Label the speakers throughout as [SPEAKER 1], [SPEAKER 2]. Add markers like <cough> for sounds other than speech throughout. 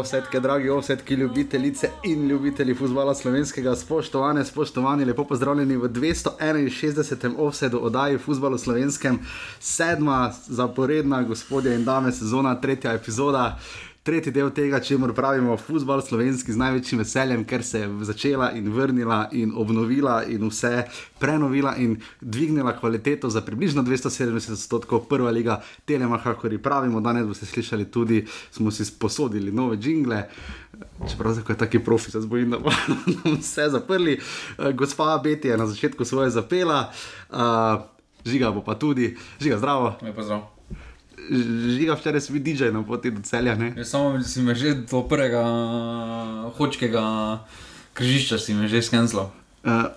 [SPEAKER 1] osetke, dragi osetki, ljubitelice in ljubitelji futbola slovenskega, spoštovane, spoštovani, lepo pozdravljeni v 261. offsetu oddaji futbola slovenskem, sedma zaporedna, gospodje in dame, sezona, tretja epizoda tretji del tega, če moramo pravimo, futbol slovenski z največjim veseljem, ker se je začela in vrnila in obnovila in vse prenovila in dvignila kvaliteto za približno 270 odstotkov, prva liga Telemaha, kot pravimo. Danes boste slišali tudi, smo si sposodili nove jingle. Čeprav je tako profi, se bojim, da bomo <laughs> vse zaprli. Uh, gospa Beti je na začetku svoje zapela, uh, žiga bo pa tudi, žiga zdravo.
[SPEAKER 2] Ne pa zdravo
[SPEAKER 1] žiga včeraj si bil DJ na poti do celja.
[SPEAKER 2] Ja, samo si me že do prvega hočkega križišča si me že skenzel.
[SPEAKER 1] Uh,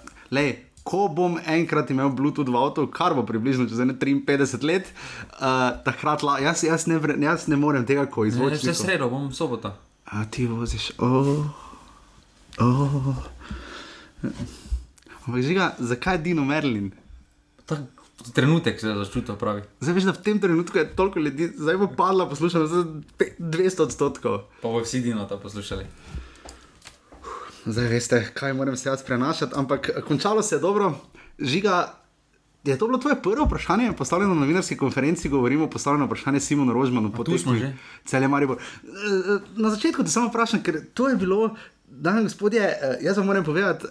[SPEAKER 1] Ko bom enkrat imel Bluetooth v avtu, kar bo približno čez 53 let, uh, takrat la, jaz, jaz, ne vre, jaz ne morem tega, ko izvoziš.
[SPEAKER 2] Že sredo, bom sobota.
[SPEAKER 1] A ti voziš, oh, oh. Ampak žiga, zakaj Dino Merlin?
[SPEAKER 2] Tak, trenutek se je začutil pravi.
[SPEAKER 1] Zdaj veš, da v tem trenutku je toliko ljudi, zdaj bo padla poslušala za 200 odstotkov.
[SPEAKER 2] Pa bo vsi dino to poslušali.
[SPEAKER 1] Zdaj veste, kaj moram se jaz prenašati, ampak končalo se je dobro. Žiga, je to bilo tvoje prvo vprašanje, postavljeno na novinarski konferenci, govorimo o postavljenem vprašanju Simonu Rožmanu.
[SPEAKER 2] Tu smo že.
[SPEAKER 1] Cele Maribor. Eh, na začetku te samo vprašam, ker to je bilo, dame in gospodje, eh, jaz vam moram povedati.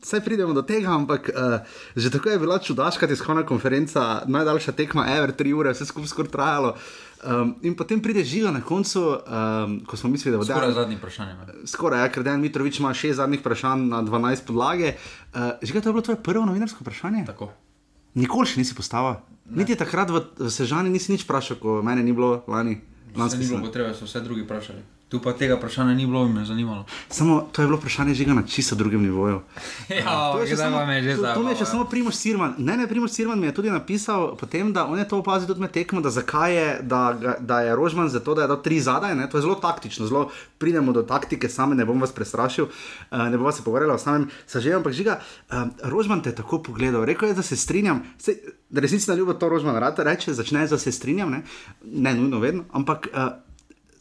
[SPEAKER 1] Vse pridemo do tega, ampak uh, že tako je bila čudaška tiskovna konferenca, najdaljša tekma, Ever, tri ure, vse skupaj skoraj trajalo. Um, in potem pride žiga na koncu, um, ko smo mislili, da bo
[SPEAKER 2] skoraj zadnji vprašanje.
[SPEAKER 1] Skoraj, ja, ker Dan Mitrovič ima šest zadnjih vprašanj na 12 podlage. Uh, žiga, to je bilo tvoje prvo novinarsko vprašanje?
[SPEAKER 2] Tako.
[SPEAKER 1] Nikoli še nisi postavil. Niti takrat v, v Sežani nisi nič vprašal, ko mene ni bilo lani.
[SPEAKER 2] Ni bilo potrebe, so vse drugi vprašali. Tu pa tega vprašanja ni bilo, me je zanimalo.
[SPEAKER 1] Samo to je bilo vprašanje že na čisto drugem nivoju. <laughs>
[SPEAKER 2] Ja, to je že samo me že
[SPEAKER 1] zdaj. To mi je še samo Primoš Sirman. Ne, ne, Primoš Sirman mi je tudi napisal, potem, da on je to opazil tudi med tekmo, da zakaj je, da, da je Rožman za to, da je dal tri zadaj. Ne? To je zelo taktično, zelo pridemo do taktike, same ne bom vas prestrašil, uh, ne bom se pogovarjal o samem sažeju, ampak žiga, uh, Rožman te je tako pogledal, rekel je, da se strinjam. Se, Resnici na ljubo to Rožman rade reče, začne za se strinjam, ne, ne nujno vedno, ampak uh,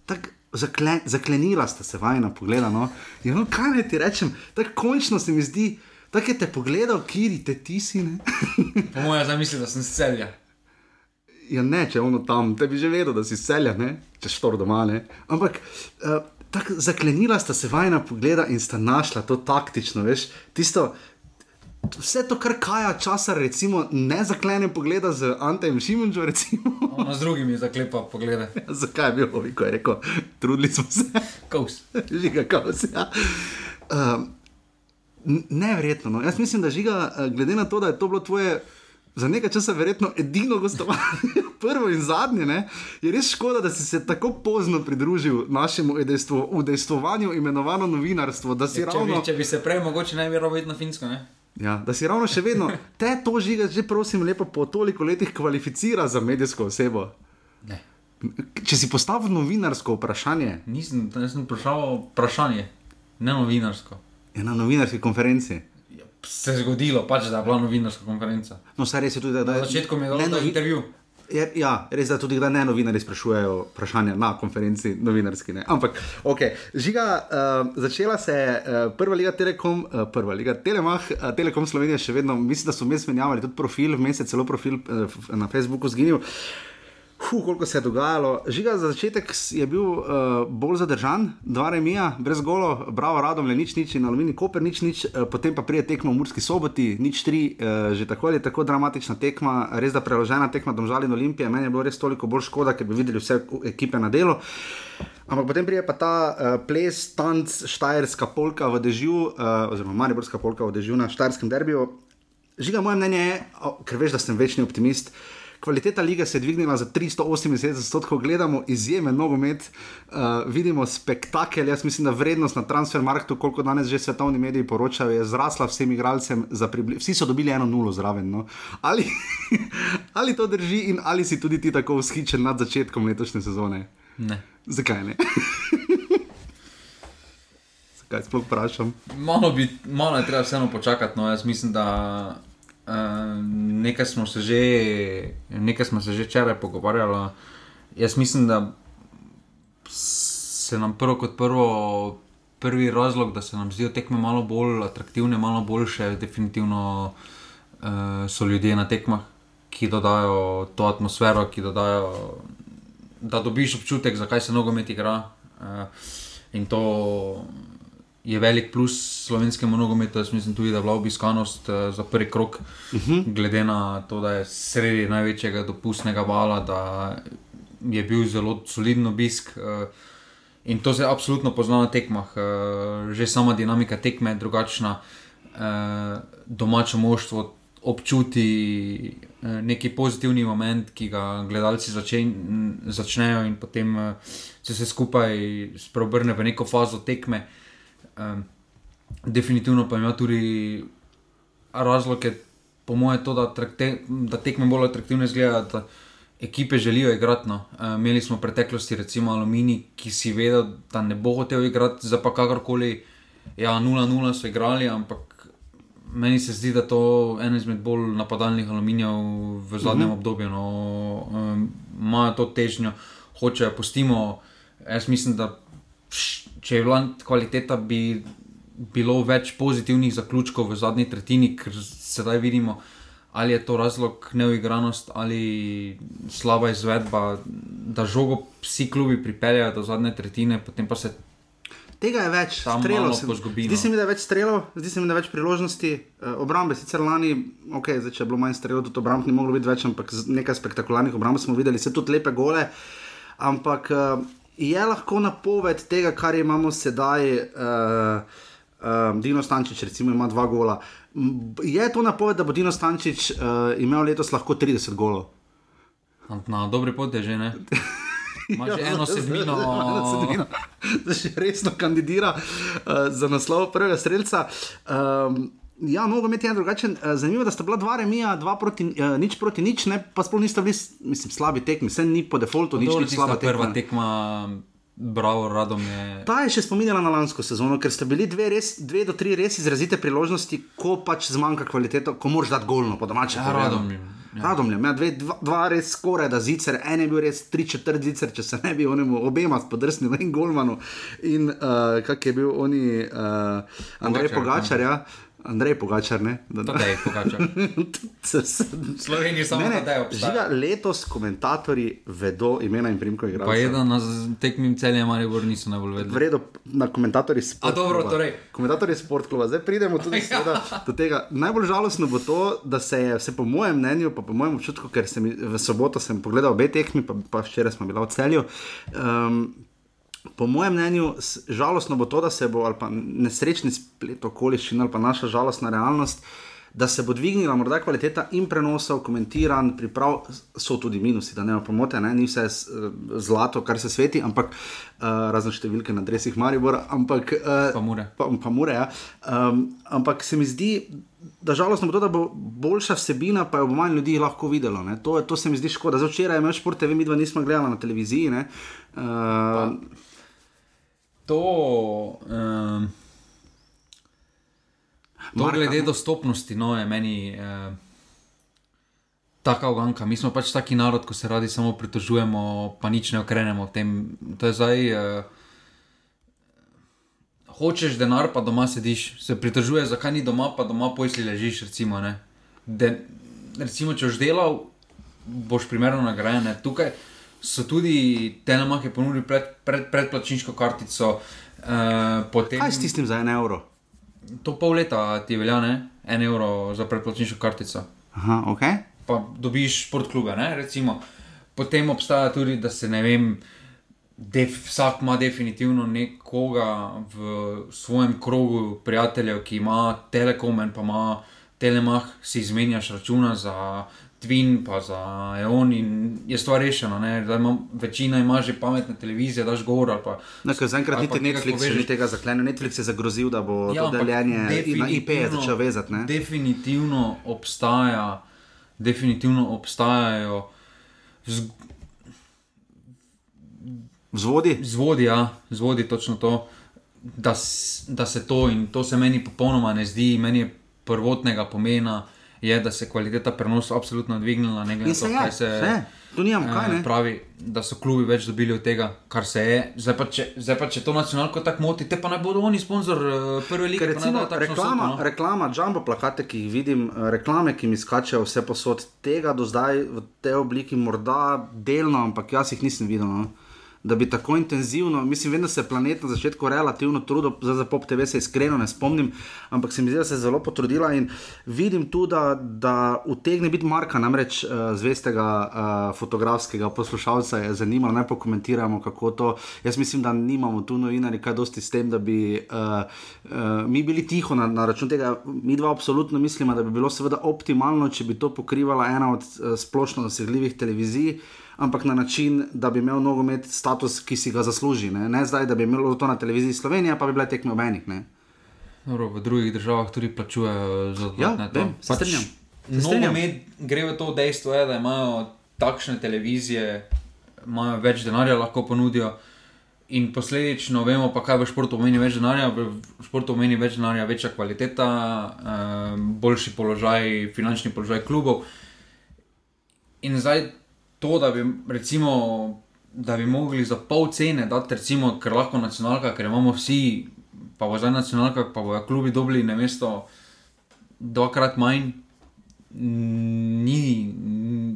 [SPEAKER 1] tako zakle, zaklenila sta se vajna pogleda. No? Ja, no, kaj naj ti rečem, tako končno se mi zdi, tako je te pogledal, kiri te ti si.
[SPEAKER 2] Po <laughs> mojem, zamisli, da sem selja.
[SPEAKER 1] Ja, ne, če ono tam, te bi že vedel, da si selja, ne? če štor doma. Ne? Ampak uh, tako zaklenila sta se vajna pogleda in sta našla to taktično, veš, tisto vse to, kar kaja časa, recimo, ne zaklene pogleda z Antejem Šimunčem.
[SPEAKER 2] No, <laughs> z drugimi zaklepa poglede.
[SPEAKER 1] Ja, zakaj je bil ovi, ko je rekel, trudili smo se.
[SPEAKER 2] Kaus. <laughs>
[SPEAKER 1] Žiga, kaus. Ja. Uh, Neverjetno. No. Jaz mislim, da žiga, eh, glede na to, da je to bilo tvoje. Za nekaj časa, verjetno, edino gostovanje, <laughs> prvo in zadnje, ne? je res škoda, da si se tako pozno pridružil našemu udejstvovanju, imenovano novinarstvo.
[SPEAKER 2] Ja, če, ravno... bi, če bi se prej, mogoče ne bi robil na finsko. Ne?
[SPEAKER 1] Ja, da si ravno še vedno te to žiga, že prosim, lepo po toliko letih kvalificira za medijsko osebo.
[SPEAKER 2] Ne.
[SPEAKER 1] Če si postavil novinarsko vprašanje.
[SPEAKER 2] Nisem, nisem vprašal vprašanje, ne novinarsko.
[SPEAKER 1] Je na novinarski konferenci.
[SPEAKER 2] Ja, se je zgodilo, pač, da je bila novinarska konferenca.
[SPEAKER 1] No, saj res je tudi, da, da
[SPEAKER 2] je. Na začetku mi je dal intervju.
[SPEAKER 1] Je, ja, res je, da tudi da ne novinari sprašujejo vprašanja na konferenci, novinarski. Ne. Ampak, ok, žiga, uh, začela se je uh, prva liga Telekom, uh, prva liga Telemah, uh, Telekom Slovenije še vedno, mislim, da so vmes menjavali tudi profil, vmes je celo profil uh, na Facebooku zginil. Uh, Huh, koliko se je dogajalo. Žiga za začetek je bil uh, bolj zadržan, dva remija, brez golo, bravo, radom le nič, nič in aluminij, koper nič, nič, uh, potem pa prije tekmo v Murski soboti, nič tri, uh, že tako ali tako dramatična tekma, res da preložena tekma domžal in olimpije. Meni je bilo res toliko bolj škoda, ker bi videli vse ekipe na delo. Ampak potem prije pa ta uh, ples, tanc, štajerska polka v dežju, uh, oziroma mariborska polka v dežju na štajerskem derbiju. Žiga, moje mnenje je, ker veš, da sem večni optimist. Kvaliteta lige se je dvignila za 378 odstotkov, gledamo izjemen nogomet, uh, vidimo spektakel. Jaz mislim, da vrednost na transfermarktu, koliko danes že svetovni mediji poročajo, je zrasla vsem igralcem. Vsi so dobili eno nulo zraven. No? Ali, <laughs> ali to drži in ali si tudi ti tako vzhičen nad začetkom letošnje sezone?
[SPEAKER 2] Ne.
[SPEAKER 1] Zakaj ne? <laughs> Kaj sploh vprašam?
[SPEAKER 2] Malo, bi, malo je treba vseeno počakati. No. Jaz mislim, da nekaj smo se že, nekaj smo se že včeraj pogovarjali. Jaz mislim, da se nam prvo kot prvo, prvi razlog, da se nam zdijo tekme malo bolj atraktivne, malo boljše, definitivno uh, so ljudje na tekmah, ki dodajo to atmosfero, ki dodajo, da dobiš občutek, zakaj se nogomet igra. Uh, in to je velik plus slovenskemu nogometu. Jaz mislim tudi, da je bila obiskanost uh, za prvi krok, uh -huh. glede na to, da je sredi največjega dopustnega vala, da je bil zelo soliden obisk. Uh, In to se absolutno pozna na tekmah, uh, že sama dinamika tekme je drugačna, uh, domače moštvo občuti uh, neki pozitivni moment, ki ga gledalci začen, začnejo, in potem uh, se vse skupaj spreobrne v neko fazo tekme. Um, definitivno pa ima tudi razloge, po mojem, to, da, trakte, da tekme bolj atraktivne izgledajo ekipe želijo igrati. No. Uh, imeli smo v preteklosti, recimo Alumini, ki si vedel, da ne bo hotel igrati, za pa kakorkoli. Ja, 0-0 so igrali, ampak meni se zdi, da to je eno izmed bolj napadalnih aluminijev v zadnjem uh mhm. -huh. obdobju. No. Um, imajo to težnjo, hočejo postimo. Jaz mislim, da če je bila kvaliteta, bi bilo več pozitivnih zaključkov v zadnji tretjini, ker sedaj vidimo ali je to razlog neuigranost ali slaba izvedba, da žogo vsi klubi pripeljejo do zadnje tretjine, potem pa se.
[SPEAKER 1] Tega je več, strelov se
[SPEAKER 2] zgodi.
[SPEAKER 1] Zdi se mi, da je več strelov, zdi se mi, da je več priložnosti. Uh, obrambe, sicer lani, ok, zdaj, če je bilo manj strelov, tudi obramb ni moglo biti več, ampak nekaj spektakularnih obramb smo videli, se tudi lepe gole. Ampak uh, je lahko napoved tega, kar imamo sedaj. Uh, uh, Dino Stančič, recimo, ima dva gola. Je to napoved, da bo Dino Stančič uh, imel letos lahko 30 golov?
[SPEAKER 2] Na dobri poti je že ne. Imaš ja, eno sedmino, <laughs>
[SPEAKER 1] da se resno kandidira uh, za naslov prvega streljca. Um, ja, mogo imeti en drugačen. Uh, zanimivo, da sta bila dva remija, dva proti, uh, nič proti nič, ne, pa sploh nista bili, mislim, slabi tekmi, vse ni po defaultu, nič ni slaba
[SPEAKER 2] tekma. Prva tekma Bravo, radom je.
[SPEAKER 1] Ta je še spominjala na lansko sezono, ker ste bili dve, res, dve do tri res izrazite priložnosti, ko pač zmanjka kvaliteta, ko moraš dati golno, po domače.
[SPEAKER 2] Ja, radom je.
[SPEAKER 1] Ja. Radom je, ja, dve, dva, dva res skoraj da zicer, en je bil res tri četrt zicer, če se ne bi onemu obema spodrsnil in golmanu. In uh, kak je bil oni, uh, Andrej Pogačar, ja. Andrej Pogačar, ne?
[SPEAKER 2] Da, da. Tadej Pogačar. <laughs> Sloveniji samo ne, ne,
[SPEAKER 1] obstajal. Letos komentatorji vedo imena in primko igralcev.
[SPEAKER 2] Pa jedan na tekmim celjem ali gor niso najbolj vedeli.
[SPEAKER 1] Vredo na komentatorji
[SPEAKER 2] sport. A dobro, torej.
[SPEAKER 1] Komentatorji sport kluba. Zdaj pridemo tudi ja. seveda, do tega. Najbolj žalostno bo to, da se je, se po mojem mnenju, pa po mojem občutku, ker sem v soboto sem pogledal obe tekmi, pa, pa včeraj smo bili v celju. Um, Po mojem mnenju, žalostno bo to, da se bo, ali pa nesrečni splet okoliščin, ali pa naša žalostna realnost, da se bo dvignila morda kvaliteta in prenosov, komentiran, priprav, so tudi minusi, da ne bo pomote, ne? ni vse zlato, kar se sveti, ampak uh, razne številke na drevesih Maribor, ampak.
[SPEAKER 2] Uh, pa mure.
[SPEAKER 1] Pa, pa mure ja. um, ampak se mi zdi. Da žalostno bo to, da bo boljša vsebina, pa jo bo manj ljudi lahko videlo. To, to se mi zdi škoda. Zdaj, včeraj je imel šport, vi dva nismo gledali na televiziji. Uh,
[SPEAKER 2] to, um, to glede dostopnosti, no, je meni uh, tako uganka. Mi smo pač taki narod, ko se radi samo pritožujemo, pa nič ne okrenemo v tem. To je zdaj. Uh, Hočeš denar, pa doma sediš, se pritožuješ, zakaj ni doma, pa doma pojsi ležiš. Recimo, De, recimo če boš delal, boš primerno nagrajen. Tukaj, so tudi telemahe ponudili pred, pred, predplačniško kartico. Uh, potem,
[SPEAKER 1] Kaj s tistim za en evro?
[SPEAKER 2] To pol leta ti velja, ne? en evro za predplačniško kartico.
[SPEAKER 1] Aha, ok.
[SPEAKER 2] Pa dobiš šport klube, ne? recimo. Potem obstaja tudi, da se ne vem. Def, vsak ima definitivno nekoga v svojem krogu prijateljev, ki ima telekom in pa ima telemah, si izmenjaš računa za Twin, pa za EON in je stvar rešena. Ima, večina ima že pametne televizije, daš govor.
[SPEAKER 1] Zaenkrat niti Netflix še ni tega zaklenil. Netflix je zagrozil, da bo ja, to deljenje na IP začel vezati. Ne?
[SPEAKER 2] Definitivno obstaja, definitivno obstajajo.
[SPEAKER 1] Vzvodi?
[SPEAKER 2] Zvodi, ja, zvodi točno to, da, da se to in to se meni popolnoma ne zdi, meni je prvotnega pomena je, da se je kvaliteta prenosa absolutno dvignila. Ne glede na to,
[SPEAKER 1] je,
[SPEAKER 2] kaj se
[SPEAKER 1] se. Tu nimamo kaj,
[SPEAKER 2] eh,
[SPEAKER 1] ne?
[SPEAKER 2] pravi, da so klubi več dobili od tega, kar se je. Zdaj pa, če, zdaj pa če to nacionalko tako moti, te pa naj bodo oni sponzor uh, prve lige.
[SPEAKER 1] Recimo reklama,
[SPEAKER 2] vsoto, no.
[SPEAKER 1] reklama, jumbo plakate, ki jih vidim, eh, reklame, ki mi skačejo vse posod, tega do zdaj v tej obliki morda delno, ampak jaz jih nisem videl. No. Da bi tako intenzivno, mislim, vem, da se je planet na začetku relativno trudil, zdaj za Pop TV se iskreno ne spomnim, ampak se mi zdi, da se je zelo potrudila in vidim tu, da, da utegne biti Marka, namreč uh, zvestega uh, fotografskega poslušalca je zanimalo, naj pokomentiramo, kako to. Jaz mislim, da nimamo tu novinari kaj dosti s tem, da bi uh, uh, mi bili tiho na, na račun tega. Mi dva absolutno mislimo, da bi bilo seveda optimalno, če bi to pokrivala ena od uh, splošno dosegljivih televizij ampak na način, da bi imel nogomet status, ki si ga zasluži. Ne, ne zdaj, da bi imelo to na televiziji Slovenije, pa bi bile tekme obenih.
[SPEAKER 2] Dobro, v drugih državah tudi plačujejo za
[SPEAKER 1] Ja, vem, se strinjam. Se strinjam.
[SPEAKER 2] Nogomet gre v to dejstvo, je, da imajo takšne televizije, imajo več denarja, lahko ponudijo. In posledično vemo, pa kaj v športu pomeni več denarja. V športu pomeni več denarja, večja kvaliteta, eh, boljši položaj, finančni položaj klubov. In zdaj to, da bi, recimo, da bi mogli za pol cene dati, recimo, ker lahko nacionalka, ker imamo vsi, pa bo zdaj nacionalka, pa bojo klubi dobili na mesto dvakrat manj, ni,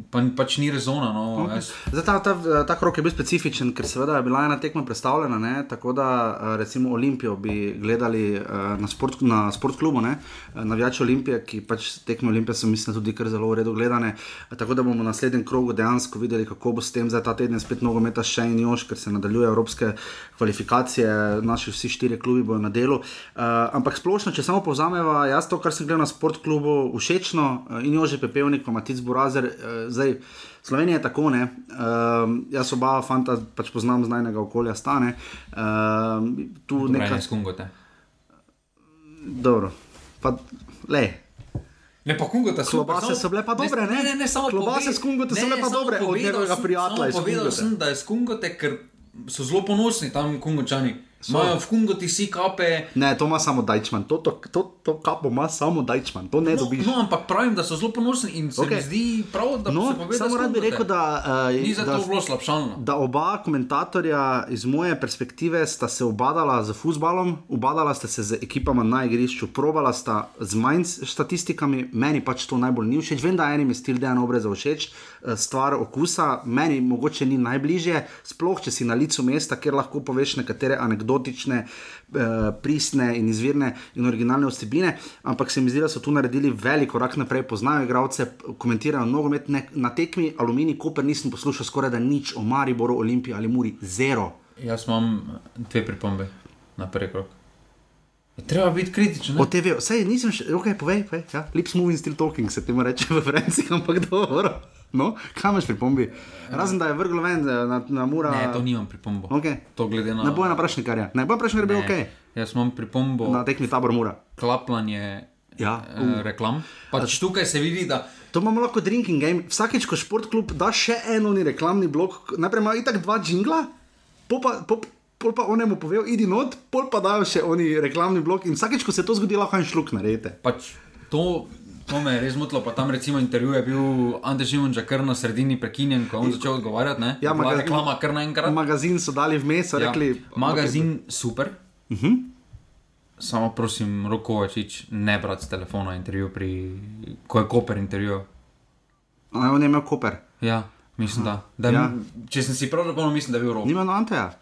[SPEAKER 2] pa, pač ni rezona. No, jaz,
[SPEAKER 1] Zdaj, ta, ta, ta krok je bil specifičen, ker seveda je bila ena tekma predstavljena, ne? tako da eh, recimo Olimpijo bi gledali eh, na, sport, na sportklubu, ne? Eh, navijači Olimpije, ki pač tekme Olimpije so mislim tudi kar zelo v redu gledane. Tako da bomo v naslednjem krogu dejansko videli, kako bo s tem zdaj ta teden spet nogometa še in još, ker se nadaljuje evropske kvalifikacije, naši vsi štiri klubi bodo na delu. Uh, ampak splošno, če samo povzamemo, jaz to, kar sem gledal na sportklubu, všečno uh, in jože pepevnik, Matic Burazer, uh, zdaj. Slovenija je tako, ne. Um, jaz oba fanta pač poznam z najnega okolja stane. Um, tu
[SPEAKER 2] Neka...
[SPEAKER 1] nekaj.
[SPEAKER 2] ne skungote.
[SPEAKER 1] Dobro. Pa, le,
[SPEAKER 2] Ne, pa kungote so
[SPEAKER 1] Klobase so bile pa dobre, ne?
[SPEAKER 2] Ne, ne, ne samo
[SPEAKER 1] Klobase s Kungote so
[SPEAKER 2] ne,
[SPEAKER 1] bile pa dobre, od njegovega prijatelja
[SPEAKER 2] Povedal sem, da je s kungote, ker so zelo ponosni tam kungočani. Imajo v kungoti si kape.
[SPEAKER 1] ne, to ima samo Dajčman, to, to, to, to kapo ima samo Dajčman, to ne
[SPEAKER 2] No,
[SPEAKER 1] dobiš.
[SPEAKER 2] no, ampak pravim, da so zelo ponosni in se okay. mi zdi prav, da
[SPEAKER 1] No,
[SPEAKER 2] se
[SPEAKER 1] samo rad bi rekel, da, uh,
[SPEAKER 2] Ni za
[SPEAKER 1] da,
[SPEAKER 2] to bilo slabšalno.
[SPEAKER 1] da oba komentatorja iz moje perspektive sta se obadala z futbalom, obadala sta se z ekipama na igrišču, probala sta z manj statistikami, meni pač to najbolj ni všeč. Vem, da enim je stil Dejana obreza všeč, eh, stvar okusa, meni mogoče ni najbližje, sploh če si na licu mesta, kjer lahko poveš nekatere anekdotične, eh, pristne in izvirne in originalne vsebine, ampak se mi zdi, da so tu naredili velik korak naprej, poznajo igralce, komentirajo nogomet ne- na tekmi Alumini, Koper nisem poslušal skoraj da nič o Mariboru, Olimpiji ali Muri, zero.
[SPEAKER 2] Jaz imam dve pripombe na prvi krok. Je treba biti kritičen.
[SPEAKER 1] O
[SPEAKER 2] ne?
[SPEAKER 1] TV, vse nisem še, ok, povej, povej ja. lips moving, still talking, se temu reče v Franciji, ampak dobro. No, kaj imaš pri pombi? Razen da je vrglo ven eh, na, na mura.
[SPEAKER 2] Ne, to nimam pripombo.
[SPEAKER 1] Okay.
[SPEAKER 2] To glede na.
[SPEAKER 1] Ne bo na prašnikarja, ne bo na prašnikarja, bil
[SPEAKER 2] Ne.
[SPEAKER 1] ok.
[SPEAKER 2] Jaz imam pripombo
[SPEAKER 1] Na tekmi tabor mura.
[SPEAKER 2] klapljanje
[SPEAKER 1] Ja,
[SPEAKER 2] eh, reklam. Pač tukaj se vidi, da
[SPEAKER 1] To imamo lahko drinking game. Vsakeč, ko športklub da še eno ni reklamni blok, najprej ima itak dva jingla, pol pa, pol, pol pa onemu povejo, idi not, pol pa dajo še oni reklamni blok in vsakeč, ko se to zgodi, lahko en šluk naredite.
[SPEAKER 2] pač to, to me je res motilo. Pa tam recimo intervju je bil Ante Žimonča kar na sredini prekinjen, ko je on začel odgovarjati. Ne?
[SPEAKER 1] Ja, maga-
[SPEAKER 2] reklama kar naenkrat.
[SPEAKER 1] Magazin so dali vmes, so
[SPEAKER 2] Ja,
[SPEAKER 1] rekli.
[SPEAKER 2] magazin super.
[SPEAKER 1] Uh -huh.
[SPEAKER 2] Samo prosim, Rokovačič, ne brati z telefona intervju, pri, ko je Koper intervju.
[SPEAKER 1] A, on je imel koper.
[SPEAKER 2] Ja, mislim, da. da
[SPEAKER 1] Ja.
[SPEAKER 2] Če sem si prav zapomnil, mislim, da je bil Rok.
[SPEAKER 1] Nima no Anteja.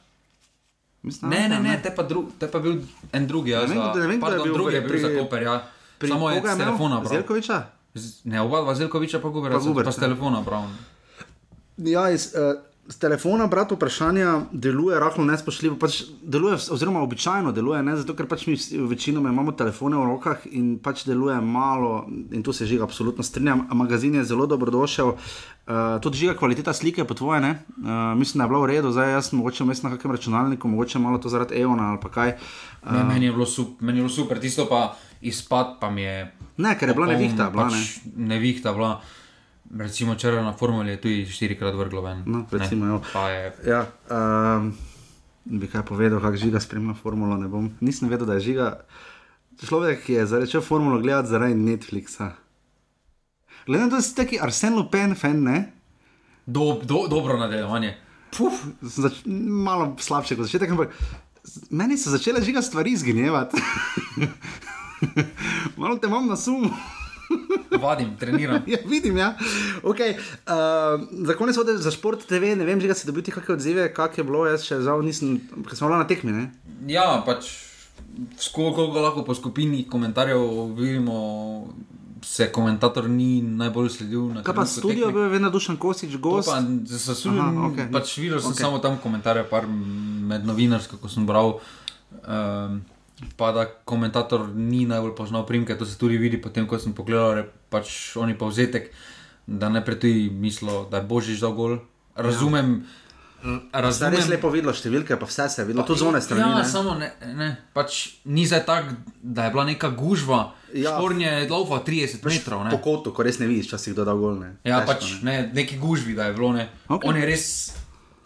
[SPEAKER 1] Mislim,
[SPEAKER 2] Ne, ne,
[SPEAKER 1] Anteja,
[SPEAKER 2] ne, te pa, dru, te pa bil en drugi. Ja,
[SPEAKER 1] Ne vem,
[SPEAKER 2] za,
[SPEAKER 1] kdo- ne vem, kdo je
[SPEAKER 2] pardon,
[SPEAKER 1] bil
[SPEAKER 2] drugi je
[SPEAKER 1] pri-
[SPEAKER 2] bil za Koper. Ja.
[SPEAKER 1] Pri
[SPEAKER 2] Samo je z telefona.
[SPEAKER 1] Zelkoviča?
[SPEAKER 2] Z- Ne, oba dva Zelkoviča pa Guber,
[SPEAKER 1] Pa Guberca.
[SPEAKER 2] pa s telefona bral.
[SPEAKER 1] Ja, iz, uh, z telefona brati vprašanja deluje rahlo nespoštljivo, pač deluje, oziroma običajno deluje, ne? zato ker pač mi večinoma imamo telefone v rokah in pač deluje malo, in tu se žiga, absolutno strinjam. Magazin je zelo dobrodošel, uh, tudi žiga kvaliteta slike po tvoje, ne? uh, mislim, da je bilo v redu, zdaj jaz mogoče vmes na kakšnem računalniku, mogoče malo to zaradi Eona ali pa kaj. Uh,
[SPEAKER 2] Ne, meni, je super, meni je bilo super, tisto pa izpad pa mi je.
[SPEAKER 1] ne, ker je bila nevihta, bila, ne.
[SPEAKER 2] pač nevihta bila. Recimo črna formula je tudi štirikrat vrglo ven.
[SPEAKER 1] No, recimo,
[SPEAKER 2] je
[SPEAKER 1] Ja, um, bi kaj povedal, kako žiga spremlja formulo. ne bom. Nisem vedel, da je žiga človek, je začel formulo gledati zaradi Netflixa. Glede na to, da si taki Arsen Lupin, fan, ne?
[SPEAKER 2] Do, do, dobro nadaljevanje.
[SPEAKER 1] Puf, zač, malo slabše kot začetek, ampak meni so začele žiga stvari izginjevati. <laughs> malo te imam na sumu.
[SPEAKER 2] Vadim, treniram.
[SPEAKER 1] ja, vidim, ja. Okay. Uh, za konec vode za šport TV, ne vem, če si dobil kakšne odzive, kak je bilo, jaz še žal nisem, ker smo bila na tekmi. Ne?
[SPEAKER 2] Ja, pač skoliko lahko po skupini komentarjev vidimo. Se komentator ni najbolj sledil. Na
[SPEAKER 1] Kaj pa studio, bil je vedno dušen kosič, gost?
[SPEAKER 2] Zaslužil sem okay. pač videl sem okay. samo tam komentarje, par med novinarsko, ko sem bral. Um, pa da komentator ni najbolj poznal primke, to se tudi vidi, potem ko sem pogledal, pač oni povzetek, da ne pretuji mislo, da je božič za gol. Razumem.
[SPEAKER 1] Ja. Razumem. Res lepo videlo številke, pa vse se je videlo, tudi zunaj strani.
[SPEAKER 2] Ja, ne? samo ne, ne. Pač, ni zdaj tako, da je bila neka gužva. Ja. Špornje je dolgo 30 pač metrov.
[SPEAKER 1] Po kotu, ko res ne vidiš, če si kdo dal gol. Ne.
[SPEAKER 2] Ja, Težko, pač ne. Ne, neki gužvi, da je bilo. Okay. On je res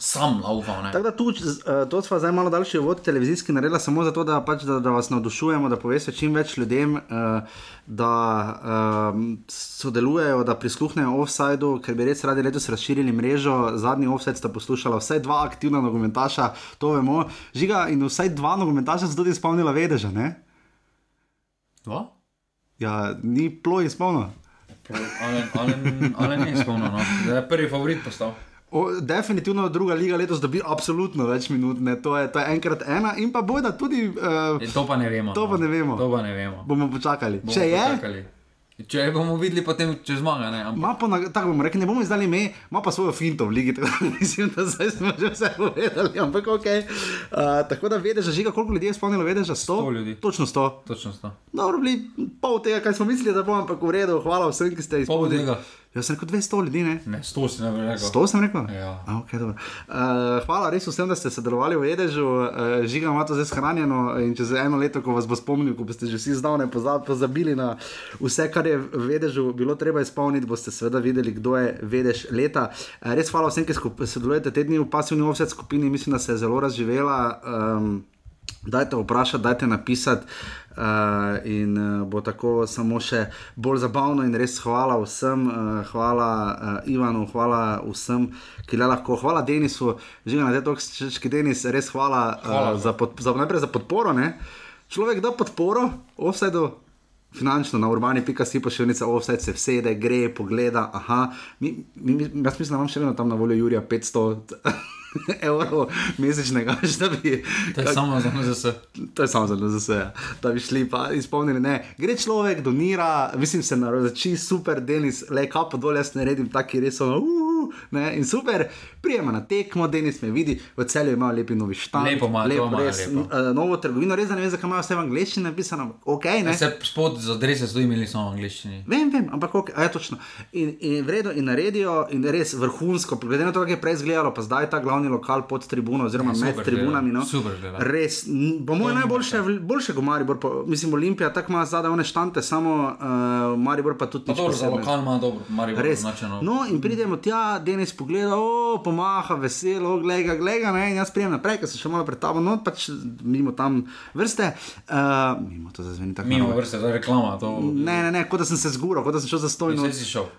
[SPEAKER 2] sam laufa.
[SPEAKER 1] Tako da tu, uh, to smo zdaj malo daljši vod televizijski naredili, samo zato, da, pač, da, da vas navdušujemo, da poveste čim več ljudem, uh, da uh, sodelujejo, da prisluhnejo offsajdu, ker bi res radi letos razširili mrežo. Zadnji offsajd sta poslušala vsaj dva aktivna nogometaša, to vemo. Žiga in vsaj dva nogometaša so tudi spomnila vedeža. Ne?
[SPEAKER 2] Dva?
[SPEAKER 1] Ja, ni ploj izpolnil.
[SPEAKER 2] Ali ni izpolnil, no? da je prvi favorit postal.
[SPEAKER 1] O, definitivno druga liga letos dobi absolutno več minut, ne? to je, to je enkrat ena in pa bojda tudi. Uh,
[SPEAKER 2] e, to pa ne vemo.
[SPEAKER 1] To pa
[SPEAKER 2] no.
[SPEAKER 1] ne vemo.
[SPEAKER 2] To pa ne vemo.
[SPEAKER 1] Bomo počakali. Bomo Če počakali. je.
[SPEAKER 2] Če bomo videli, potem če zmaga. Ne,
[SPEAKER 1] ampak... na, tako bomo rekli, ne bomo izdali ime, ima pa svojo finto v ligi. <laughs> Tako, mislim, da zdaj smo že vse povedali. Ampak ok. Uh, tako da vedeš, že koliko ljudi je spomnilo, vedeš, 100?
[SPEAKER 2] 100 ljudi.
[SPEAKER 1] Točno 100.
[SPEAKER 2] Točno 100.
[SPEAKER 1] Dobro, bili pol tega, kaj smo mislili, da bomo, ampak v redu, hvala vsem, ki ste
[SPEAKER 2] izpolnili. Pol tega.
[SPEAKER 1] Jaz sem rekel 200 ljudi, ne?
[SPEAKER 2] Ne, 100 si ne rekel.
[SPEAKER 1] 100 sem rekel?
[SPEAKER 2] Ja.
[SPEAKER 1] A, okay, uh, hvala res vsem, da ste sodelovali v Edežu. Uh, Žiga ima to zdaj shranjeno in čez eno leto, ko vas bo spomnil, ko boste že vsi zdavne pozabili na vse, kar je v Edežu bilo treba izpolniti, boste seveda videli, kdo je Vedež leta. Uh, res hvala vsem, ki sodelujete te dni v pasivni offset skupini, mislim, da se je zelo razživela. Um, dajte vprašati, dajte napisati. Uh, in uh, bo tako samo še bolj zabavno, in res hvala vsem, uh, hvala uh, Ivanu, hvala vsem, ki le lahko, hvala Denisu, že na tej točki, Denis, res hvala, hvala uh, za, pod, za, najprej za podporo. Ne? Človek da podporo, do. Finančno na urbani.si nekaj, vse se vsede, gre, pogleda. Aha, mi, mi, jaz mislim, da imam še vedno tam na voljo Jurija 500. <laughs> evrov mesečnega, <laughs> da bi.
[SPEAKER 2] To je kak, samo za NZS.
[SPEAKER 1] To je samo za NZS, ja. da bi šli pa izpolnili. Ne. Gre človek, donira, mislim, se na rozači super, Denis, le kapo dol, jaz ne redim, taki res so. Uh, ne, in super, prijema na tekmo, Denis me vidi, v celju ima lepi novi štab.
[SPEAKER 2] Lepo ima, lepo, lepo, res, lepo.
[SPEAKER 1] Uh, novo trgovino, res ne vem, zakaj imajo vse v angleščini napisano. Okay, ne.
[SPEAKER 2] Se spod za adrese so imeli samo v angleščini.
[SPEAKER 1] Vem, vem, ampak ok, ja, točno. In, in vredo in naredijo, in res vrhunsko, glede na to, kako je prej izgledalo, pa zdaj ta glavni lokal pod tribuno, oziroma ja, med tribunami. No. Res, po mojem, najboljše, boljše kot Maribor, po, mislim, Olimpija tako ima zadaj one štante, samo uh, Maribor pa tudi.
[SPEAKER 2] Pa dobro, za lokal ima dobro, Maribor
[SPEAKER 1] res. Značeno. No, in pridemo tja, Denis pogleda, o, pomaha, veselo, gleda, gleda, ne, in jaz prijem naprej, ker se še malo pred tabo, no, pač mimo tam vrste. Uh, mimo to zveni tako.
[SPEAKER 2] Mimo vrste, to je reklama. To...
[SPEAKER 1] Ne, ne, ne, kot da sem se zgural, kot da sem šel za stojno.
[SPEAKER 2] Ne, si šel.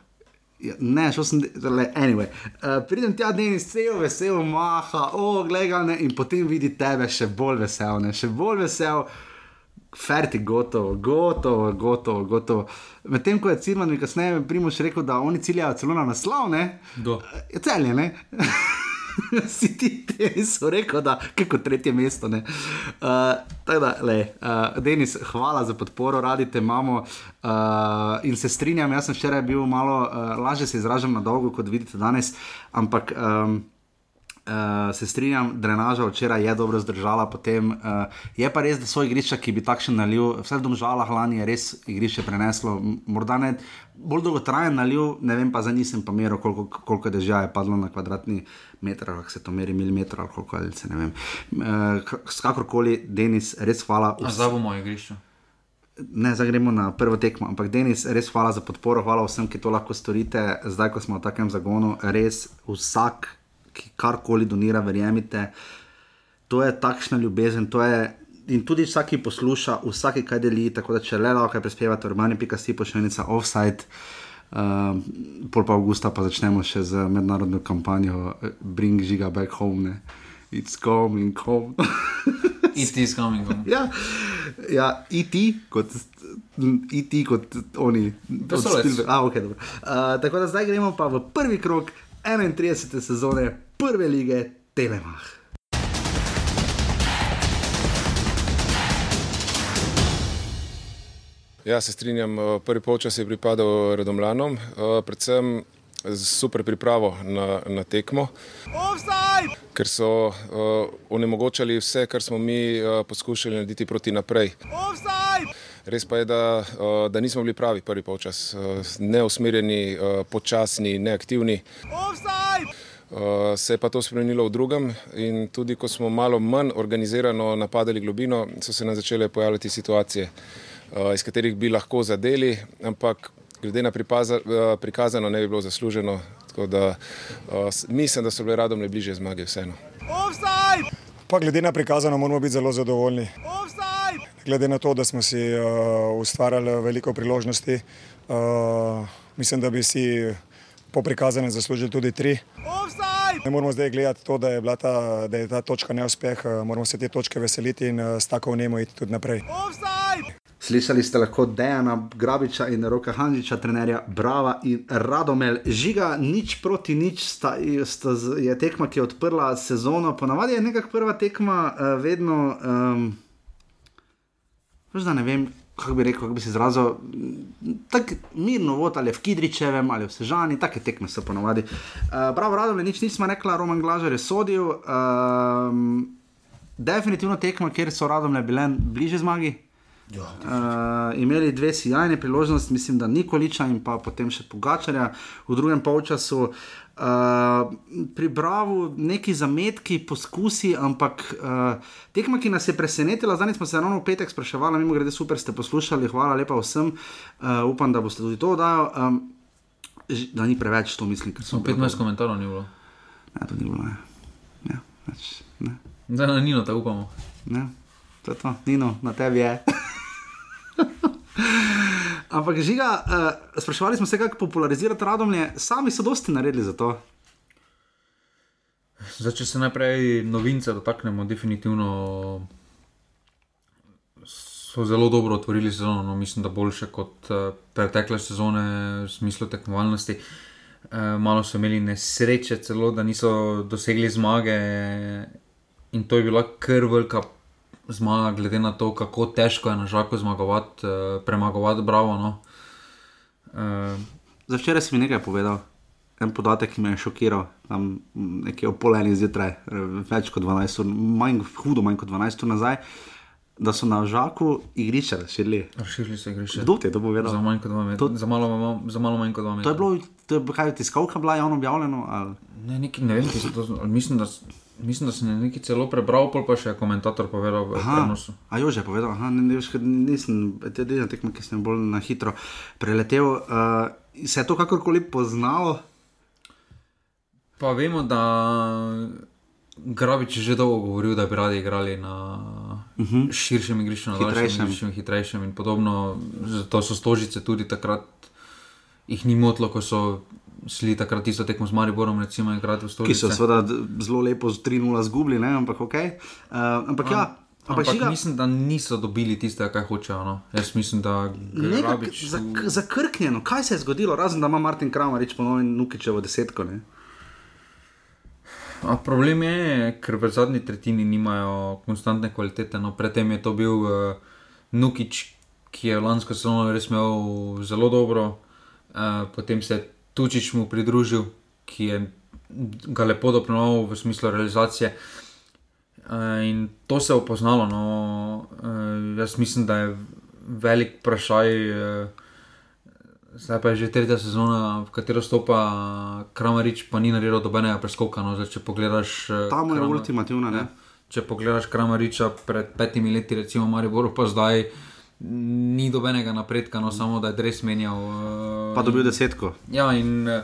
[SPEAKER 1] Ja, ne, šel sem, le, anyway. Uh, pridem tja, je vse vesel, maha, o, gledaj, in potem vidi tebe še bolj vesel, ne, še bolj vesel, ferti, gotovo, gotovo, gotovo. gotovo. Medtem ko je Cirman mi kasneje primoš rekel, da oni ciljajo celo na naslov, ne?
[SPEAKER 2] Do.
[SPEAKER 1] Je celje, ne? <laughs> si ti so rekel, da je kot tretje mesto. Uh, da, le, uh, Denis, hvala za podporo, radi te imamo uh, in se strinjam. Jaz sem včeraj bil malo uh, lažje se izražam na dolgo, kot vidite danes, ampak. Um, Uh, se strinjam, drenaža včeraj je dobro zdržala, potem uh, je pa res, da so igrišča, ki bi takšen naliv, vse v domžalah lani je res igrišče preneslo, morda ne bolj dolgotrajen naliv, ne vem pa za nisem pa meril, koliko, koliko dežja je padlo na kvadratni meter, kako se to meri, milimeter ali koliko ali se ne vem. Uh, Kakorkoli, Denis, res hvala.
[SPEAKER 2] Zdaj bomo igrišče.
[SPEAKER 1] Ne, zdaj gremo na prvo tekmo, ampak Denis, res hvala za podporo, hvala vsem, ki to lahko storite, zdaj ko smo v takem zagonu, res vsak ki karkoli donira, verjemite. To je takšna ljubezen, to je. In tudi vsak, ki posluša, vsak, ki deli, tako da če le lahko prispevate, urbani, pika si pošiljnica offside. Uh, pol pa avgusta pa začnemo še z mednarodno kampanjo eh, Bring Žiga Back Home. Ne? It's coming home. <laughs>
[SPEAKER 2] It is coming home.
[SPEAKER 1] ja, ja IT kot, IT kot oni. od A, okay, dobro. uh, tako da zdaj gremo pa v prvi krok 31. sezone prve lige Telemach.
[SPEAKER 3] Ja, se strinjam. eh, Prvi polčas je pripadal Redomljanom, eh, predvsem z super pripravo na, na tekmo, ker so uh, onemogočali vse, kar smo mi uh, poskušali narediti proti naprej. Res pa je, da, uh, da nismo bili pravi prvi polčas, uh, neusmerjeni, uh, počasni, neaktivni. Uh, se je pa to spremenilo v drugem in tudi ko smo malo manj organizirano napadali globino, so se nam začele pojavljati situacije, uh, iz katerih bi lahko zadeli, ampak glede na pripaza, uh, prikazano ne bi bilo zasluženo. Tako da mislim, da so bile radom le bliže zmage vseeno.
[SPEAKER 4] Pa glede na prikazano, moramo biti zelo zadovoljni. Glede na to, da smo si uh, ustvarjali veliko priložnosti, uh, mislim, da bi si po prikazanem zaslužili tudi tri. Ne moramo zdaj gledati to, da je, bila ta, da je ta točka neuspeh, uh, moramo se te točke veseliti in uh, s tako vnemo iti tudi naprej.
[SPEAKER 1] Slišali ste lahko Dejana Grabiča in Roka Hanžiča, trenerja Brava in Radomel. Žiga, nič proti nič sta, sta, je tekma, ki je odprla sezono. Ponavadi je nekako prva tekma uh, vedno. Um, Možda ne vem, kako bi rekel, kako bi se izrazil. Tako mirno vod ali v Kidričevem ali v Sežani, take tekme so ponavadi. Uh, bravo, Radomel, nič nismo rekla, Roman Glažar je sodil. Um, definitivno tekma, kjer so Radomle bile bliže zmagi. Uh, imeli dve sjajne priložnosti, mislim, da Nikoliča in pa potem še Pogačarja v drugem polčasu. Uh, pri Bravu neki zametki, poskusi, ampak uh, tekma, ki nas je presenetila, zdaj smo se ravno v petek spraševali, mimo grede, super ste poslušali, hvala lepa vsem, uh, upam, da boste tudi to oddajali. Um, da ni preveč, to mislim, ker
[SPEAKER 2] Samo 15 komentarjev ni bilo.
[SPEAKER 1] Ne, to ni bilo, ne. Ja, več, ne.
[SPEAKER 2] Zdaj na Nino te upamo.
[SPEAKER 1] Ne, to je to, Nino, na tebi je. <laughs> Ampak žiga, uh, spraševali smo se, kako popularizirati radomlje, sami so dosti naredili za to.
[SPEAKER 2] Zdaj, če se najprej novince dotaknemo, definitivno so zelo dobro otvorili sezono. No, mislim, da boljše kot uh, pretekle sezone v smislu tekmovalnosti. Uh, malo so imeli nesreče, celo da niso dosegli zmage, in to je bila kar velika zmaga, glede na to, kako težko je na žaku zmagovati, uh, premagovati Bravo. No. Uh,
[SPEAKER 1] Za včeraj si mi nekaj povedal, en podatek, ki me je šokiral, tam nekje ob pol enih zjutraj, eh, več kot 12 ur, manj, hudo manj kot 12 ur nazaj, da so na žaku igrišče razširili.
[SPEAKER 2] Razširili se igrišče.
[SPEAKER 1] Kdo ti je to povedal?
[SPEAKER 2] Za, manj.
[SPEAKER 1] To-
[SPEAKER 2] za, malo, ma- za malo manj kot dva metra.
[SPEAKER 1] To je bilo, to je, kaj tiskovka bila javno objavljeno? Ali?
[SPEAKER 2] Ne, neki, ne vem, kje se to mislim, da, mislim, da sem nekaj celo prebral, pa še je komentator povedal v
[SPEAKER 1] Aha,
[SPEAKER 2] prenosu.
[SPEAKER 1] a jo že je povedal, aha, ne, ne, ker nisem, te edina tekma, ki sem bolj na hitro preletel. Uh, se je to kakorkoli poznalo?
[SPEAKER 2] Pa vemo, da Grabič je že dolgo govoril, da bi radi igrali na uh -huh. širšem igrišču, na daljšem igrišču, hitrejšem in podobno. Zato so stožice tudi takrat, jih ni motlo, ko so šli takrat tisto tekmo z Mariborom, recimo, igrati v
[SPEAKER 1] Ki
[SPEAKER 2] stožice.
[SPEAKER 1] so seveda zelo lepo z 3-0 zgubili, ne? ampak ok. Uh, ampak ja, ampak,
[SPEAKER 2] Ampak
[SPEAKER 1] žiga,
[SPEAKER 2] mislim, da niso dobili tistega, kar hočejo. No. Jaz mislim, da Grabič.
[SPEAKER 1] zak- zakrknjeno, kaj se je zgodilo, razen da ima Martin Kramarič ponovno Nukičevo desetko. Ne?
[SPEAKER 2] A problem je, ker v zadnji tretjini nimajo konstantne kvalitete. No, predtem je to bil uh, Nukič, ki je lansko sezono res imel zelo dobro, uh, potem se je Tučič mu pridružil, ki je ga lepo dopolnil v smislu realizacije. Uh, in to se je opoznalo. No, uh, jaz mislim, da je velik vprašaj. Uh, Zdaj pa je že tretja sezona, v katero stopa Kramarič, pa ni naredil dobenega preskoka. No. Zdaj, če pogledaš, eh,
[SPEAKER 1] Tam je ultimativna, ne?
[SPEAKER 2] Če pogledaš Kramariča pred petimi leti, recimo Mariboru, pa zdaj ni dobenega napredka, no samo da je res menjal. eh,
[SPEAKER 1] Pa dobil desetko.
[SPEAKER 2] Ja, in eh,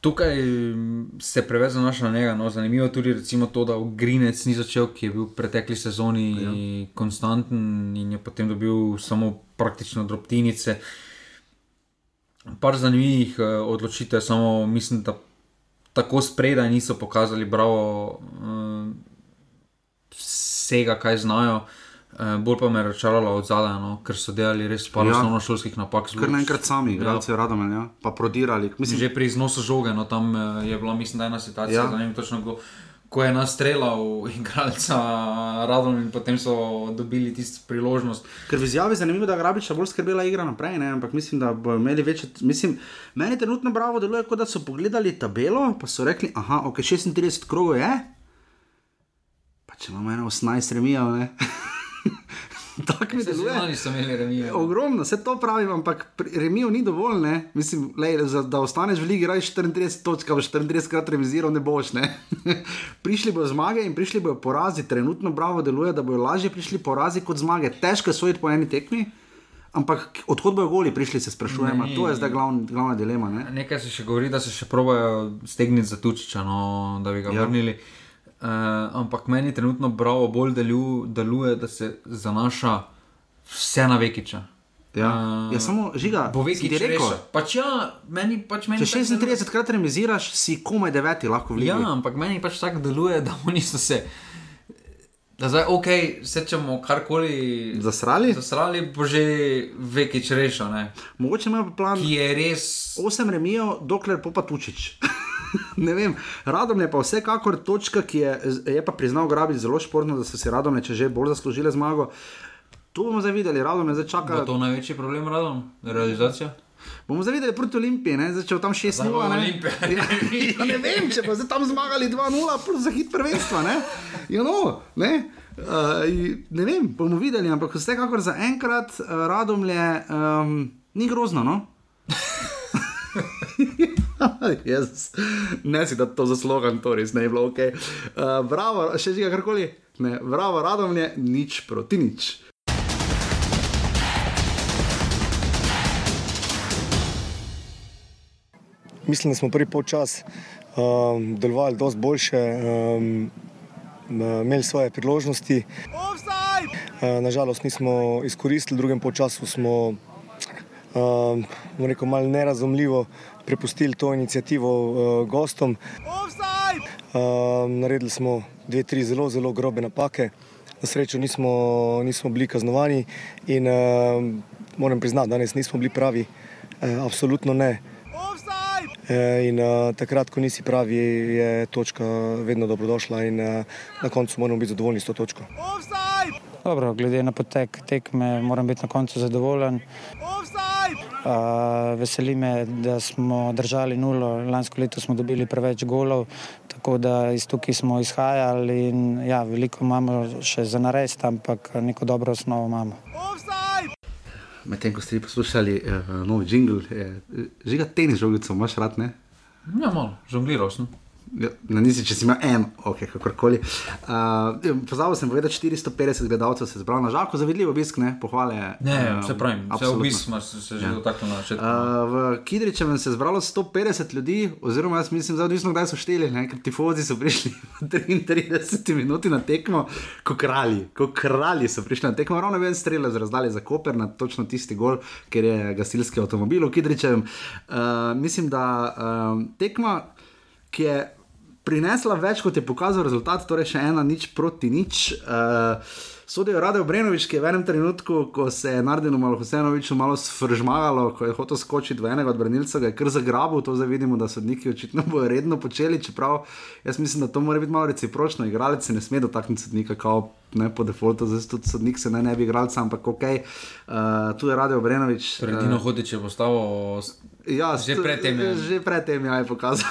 [SPEAKER 2] tukaj mm, se preveč zanaša na njega. No. Zanimivo je tudi recimo to, da Grinec ni začel, ki je bil v pretekli sezoni ja. konstanten in je potem dobil samo praktično drobtinice. Par zanimivih uh, odločitev, samo mislim, da tako spredaj niso pokazali bravo uh, vsega, kaj znajo. Uh, bolj pa me je računalo od zadaj, no, ker so delali res par
[SPEAKER 1] Ja.
[SPEAKER 2] osnovno šolskih napak.
[SPEAKER 1] Ker naenkrat sami, igralci ja. radom, ja, pa prodirali. Mislim,
[SPEAKER 2] Že pri iznosu žoge, no, tam eh, je bila, mislim, da ena situacija,
[SPEAKER 1] Ja.
[SPEAKER 2] ja. vem, točno, ko, ko je nastrelal igralca Radom in potem so dobili tisto priložnost.
[SPEAKER 1] Ker v izjavi je zanimivo, da je Grabiča bolj skrbela igra naprej, ne? ampak mislim, da bodo imeli večje. Mislim, meni trenutno bravo deluje, kot da so pogledali tabelo, pa so rekli, aha, ok, 36 krogov je. Pa če imamo eno 18 remijev, ne. <laughs> <laughs> Tako mi
[SPEAKER 2] Se
[SPEAKER 1] deluje.
[SPEAKER 2] Zunani so imeli remijo.
[SPEAKER 1] Ogromno, vse to pravim, ampak remijev ni dovolj. Ne? Mislim, lej, za, da ostaneš v ligi, raje 34 točk, ali 34 krat remiziral, ne boš. Ne? <laughs> prišli bodo zmage in prišli bodo porazi. Trenutno bravo deluje, da bodo lažje prišli porazi kot zmage. Težko je soditi po eni tekmi. Ampak odkot bojo goli prišli, se sprašujemo.
[SPEAKER 2] Ne.
[SPEAKER 1] To je zdaj glavn, glavna dilema. Ne?
[SPEAKER 2] Nekaj se še govori, da se še probajo stegniti za tučiča, no, da bi ga
[SPEAKER 1] Ja.
[SPEAKER 2] ja. vrnili. Uh, ampak meni trenutno bravo bolj delu, deluje, da se zanaša vse na Vekiča.
[SPEAKER 1] Ja.
[SPEAKER 2] Eh,
[SPEAKER 1] ja, samo žiga,
[SPEAKER 2] Vekič
[SPEAKER 1] ti rekel.
[SPEAKER 2] rekel. Pač ja, meni pač meni
[SPEAKER 1] Če
[SPEAKER 2] tako deluje.
[SPEAKER 1] 36 krat remiziraš, si komaj deveti lahko v ligi.
[SPEAKER 2] Ja, ampak meni pač tako deluje, <laughs> da oni so se. Da zdaj, ok, se čemo karkoli
[SPEAKER 1] Zasrali?
[SPEAKER 2] zasrali, bo že Vekič rešil, ne?
[SPEAKER 1] Mogoče imajo plan.
[SPEAKER 2] ki je res.
[SPEAKER 1] Osem remijev, dokler popa tučič. <laughs> <laughs> ne vem, radom je pa vsekakor točka, ki je, je pa priznal Grabi zelo športno, da so si radom, če že bolj zaslužile zmago. Tu bomo zdaj videli, radom je zdaj
[SPEAKER 2] Bo
[SPEAKER 1] čaka.
[SPEAKER 2] to največji problem, radom, realizacija?
[SPEAKER 1] Bomo zdaj videli proti Olimpiji, ne? zdaj če bo tam 6-0.
[SPEAKER 2] Zdaj bo
[SPEAKER 1] ne?
[SPEAKER 2] Olimpija. <laughs>
[SPEAKER 1] Ja, ja, ne vem, če bo zdaj tam zmagali 2-0, plus za hit prvenstva. Ne, ja, no, ne? Uh, ne vem, bomo videli, ampak vsekakor za enkrat uh, radom je um, ni grozno. No? <laughs> <laughs> Jezus. Ne si da to za slogan, to res ne je bilo ok. Uh, bravo, še žiga karkoli. Ne, bravo, radom je nič proti nič.
[SPEAKER 4] Mislim, da smo prvi polčas um, delovali dosti boljše, um, imeli svoje priložnosti. Uh, nažalost nismo izkoristili, v drugem polčasu smo um, rekel, malo nerazumljivo prepustili to inicijativo uh, gostom. Um, naredili smo dve, tri zelo, zelo grobe napake. Na srečo nismo, nismo bili kaznovani in um, moram priznati, da danes nismo bili pravi, uh, absolutno ne. Eh, In uh, takrat, ko nisi pravi, je točka vedno dobrodošla, in uh, na koncu moramo biti zadovoljni s to točko.
[SPEAKER 5] Dobro, glede na potek tekme, moram biti na koncu zadovoljen. Uh, veseli me, da smo držali nulo. Lansko leto smo dobili preveč golov, tako da iz tukaj smo izhajali. In, ja, veliko imamo še za narediti, ampak neko dobro osnovo imamo.
[SPEAKER 1] Medtem ko ste poslušali uh, novi jingle, je, žiga tenis žogico, imaš rad, ne?
[SPEAKER 2] Ja, malo, žongliral sem.
[SPEAKER 1] Ja, Na nisi, če si imel en, ok, kakorkoli. Uh, Pozabil sem povedati, 450 gledalcev se je zbralo na žaku, zavidljiv obisk, ne, pohvale.
[SPEAKER 2] Ne,
[SPEAKER 1] eh,
[SPEAKER 2] se pravi, vse obisk smo se, že
[SPEAKER 1] Ja.
[SPEAKER 2] dotaknili na začetku.
[SPEAKER 1] Uh, v Kidričevem se je zbralo 150 ljudi, oziroma jaz mislim, da odvisno kdaj so šteli, ne? ker tifozi so prišli <laughs> v 33 minuti na tekmo, kot kralji, kot kralji so prišli na tekmo, ravno ven strele z razdalje za Koper na točno tisti gol, ker je gasilski avtomobil v Kidričevem. Uh, mislim, da um, tekma, ki je prinesla več, kot je pokazal rezultat, torej še ena nič proti nič. Uh, Sodijo Rade Obrenovič, ki je v enem trenutku, ko se je Nardinu Malhusenoviču malo sfržmagalo, ko je hotel skočiti v enega od branilcev, ga je kar zagrabil, to zdaj vidimo, da sodniki očitno <laughs> bojo redno počeli, čeprav jaz mislim, da to mora biti malo recipročno, igralec se ne sme dotakniti sodnika, kao ne po defaultu, zdaj tudi sodnik se naj ne bi igralca, ampak ok, uh, tu je Rade Obrenovič.
[SPEAKER 2] Torej, Dino Hodič je postal
[SPEAKER 1] Ja,
[SPEAKER 2] Že
[SPEAKER 1] st-
[SPEAKER 2] pred tem je.
[SPEAKER 1] Že pred tem ja, je pokazal.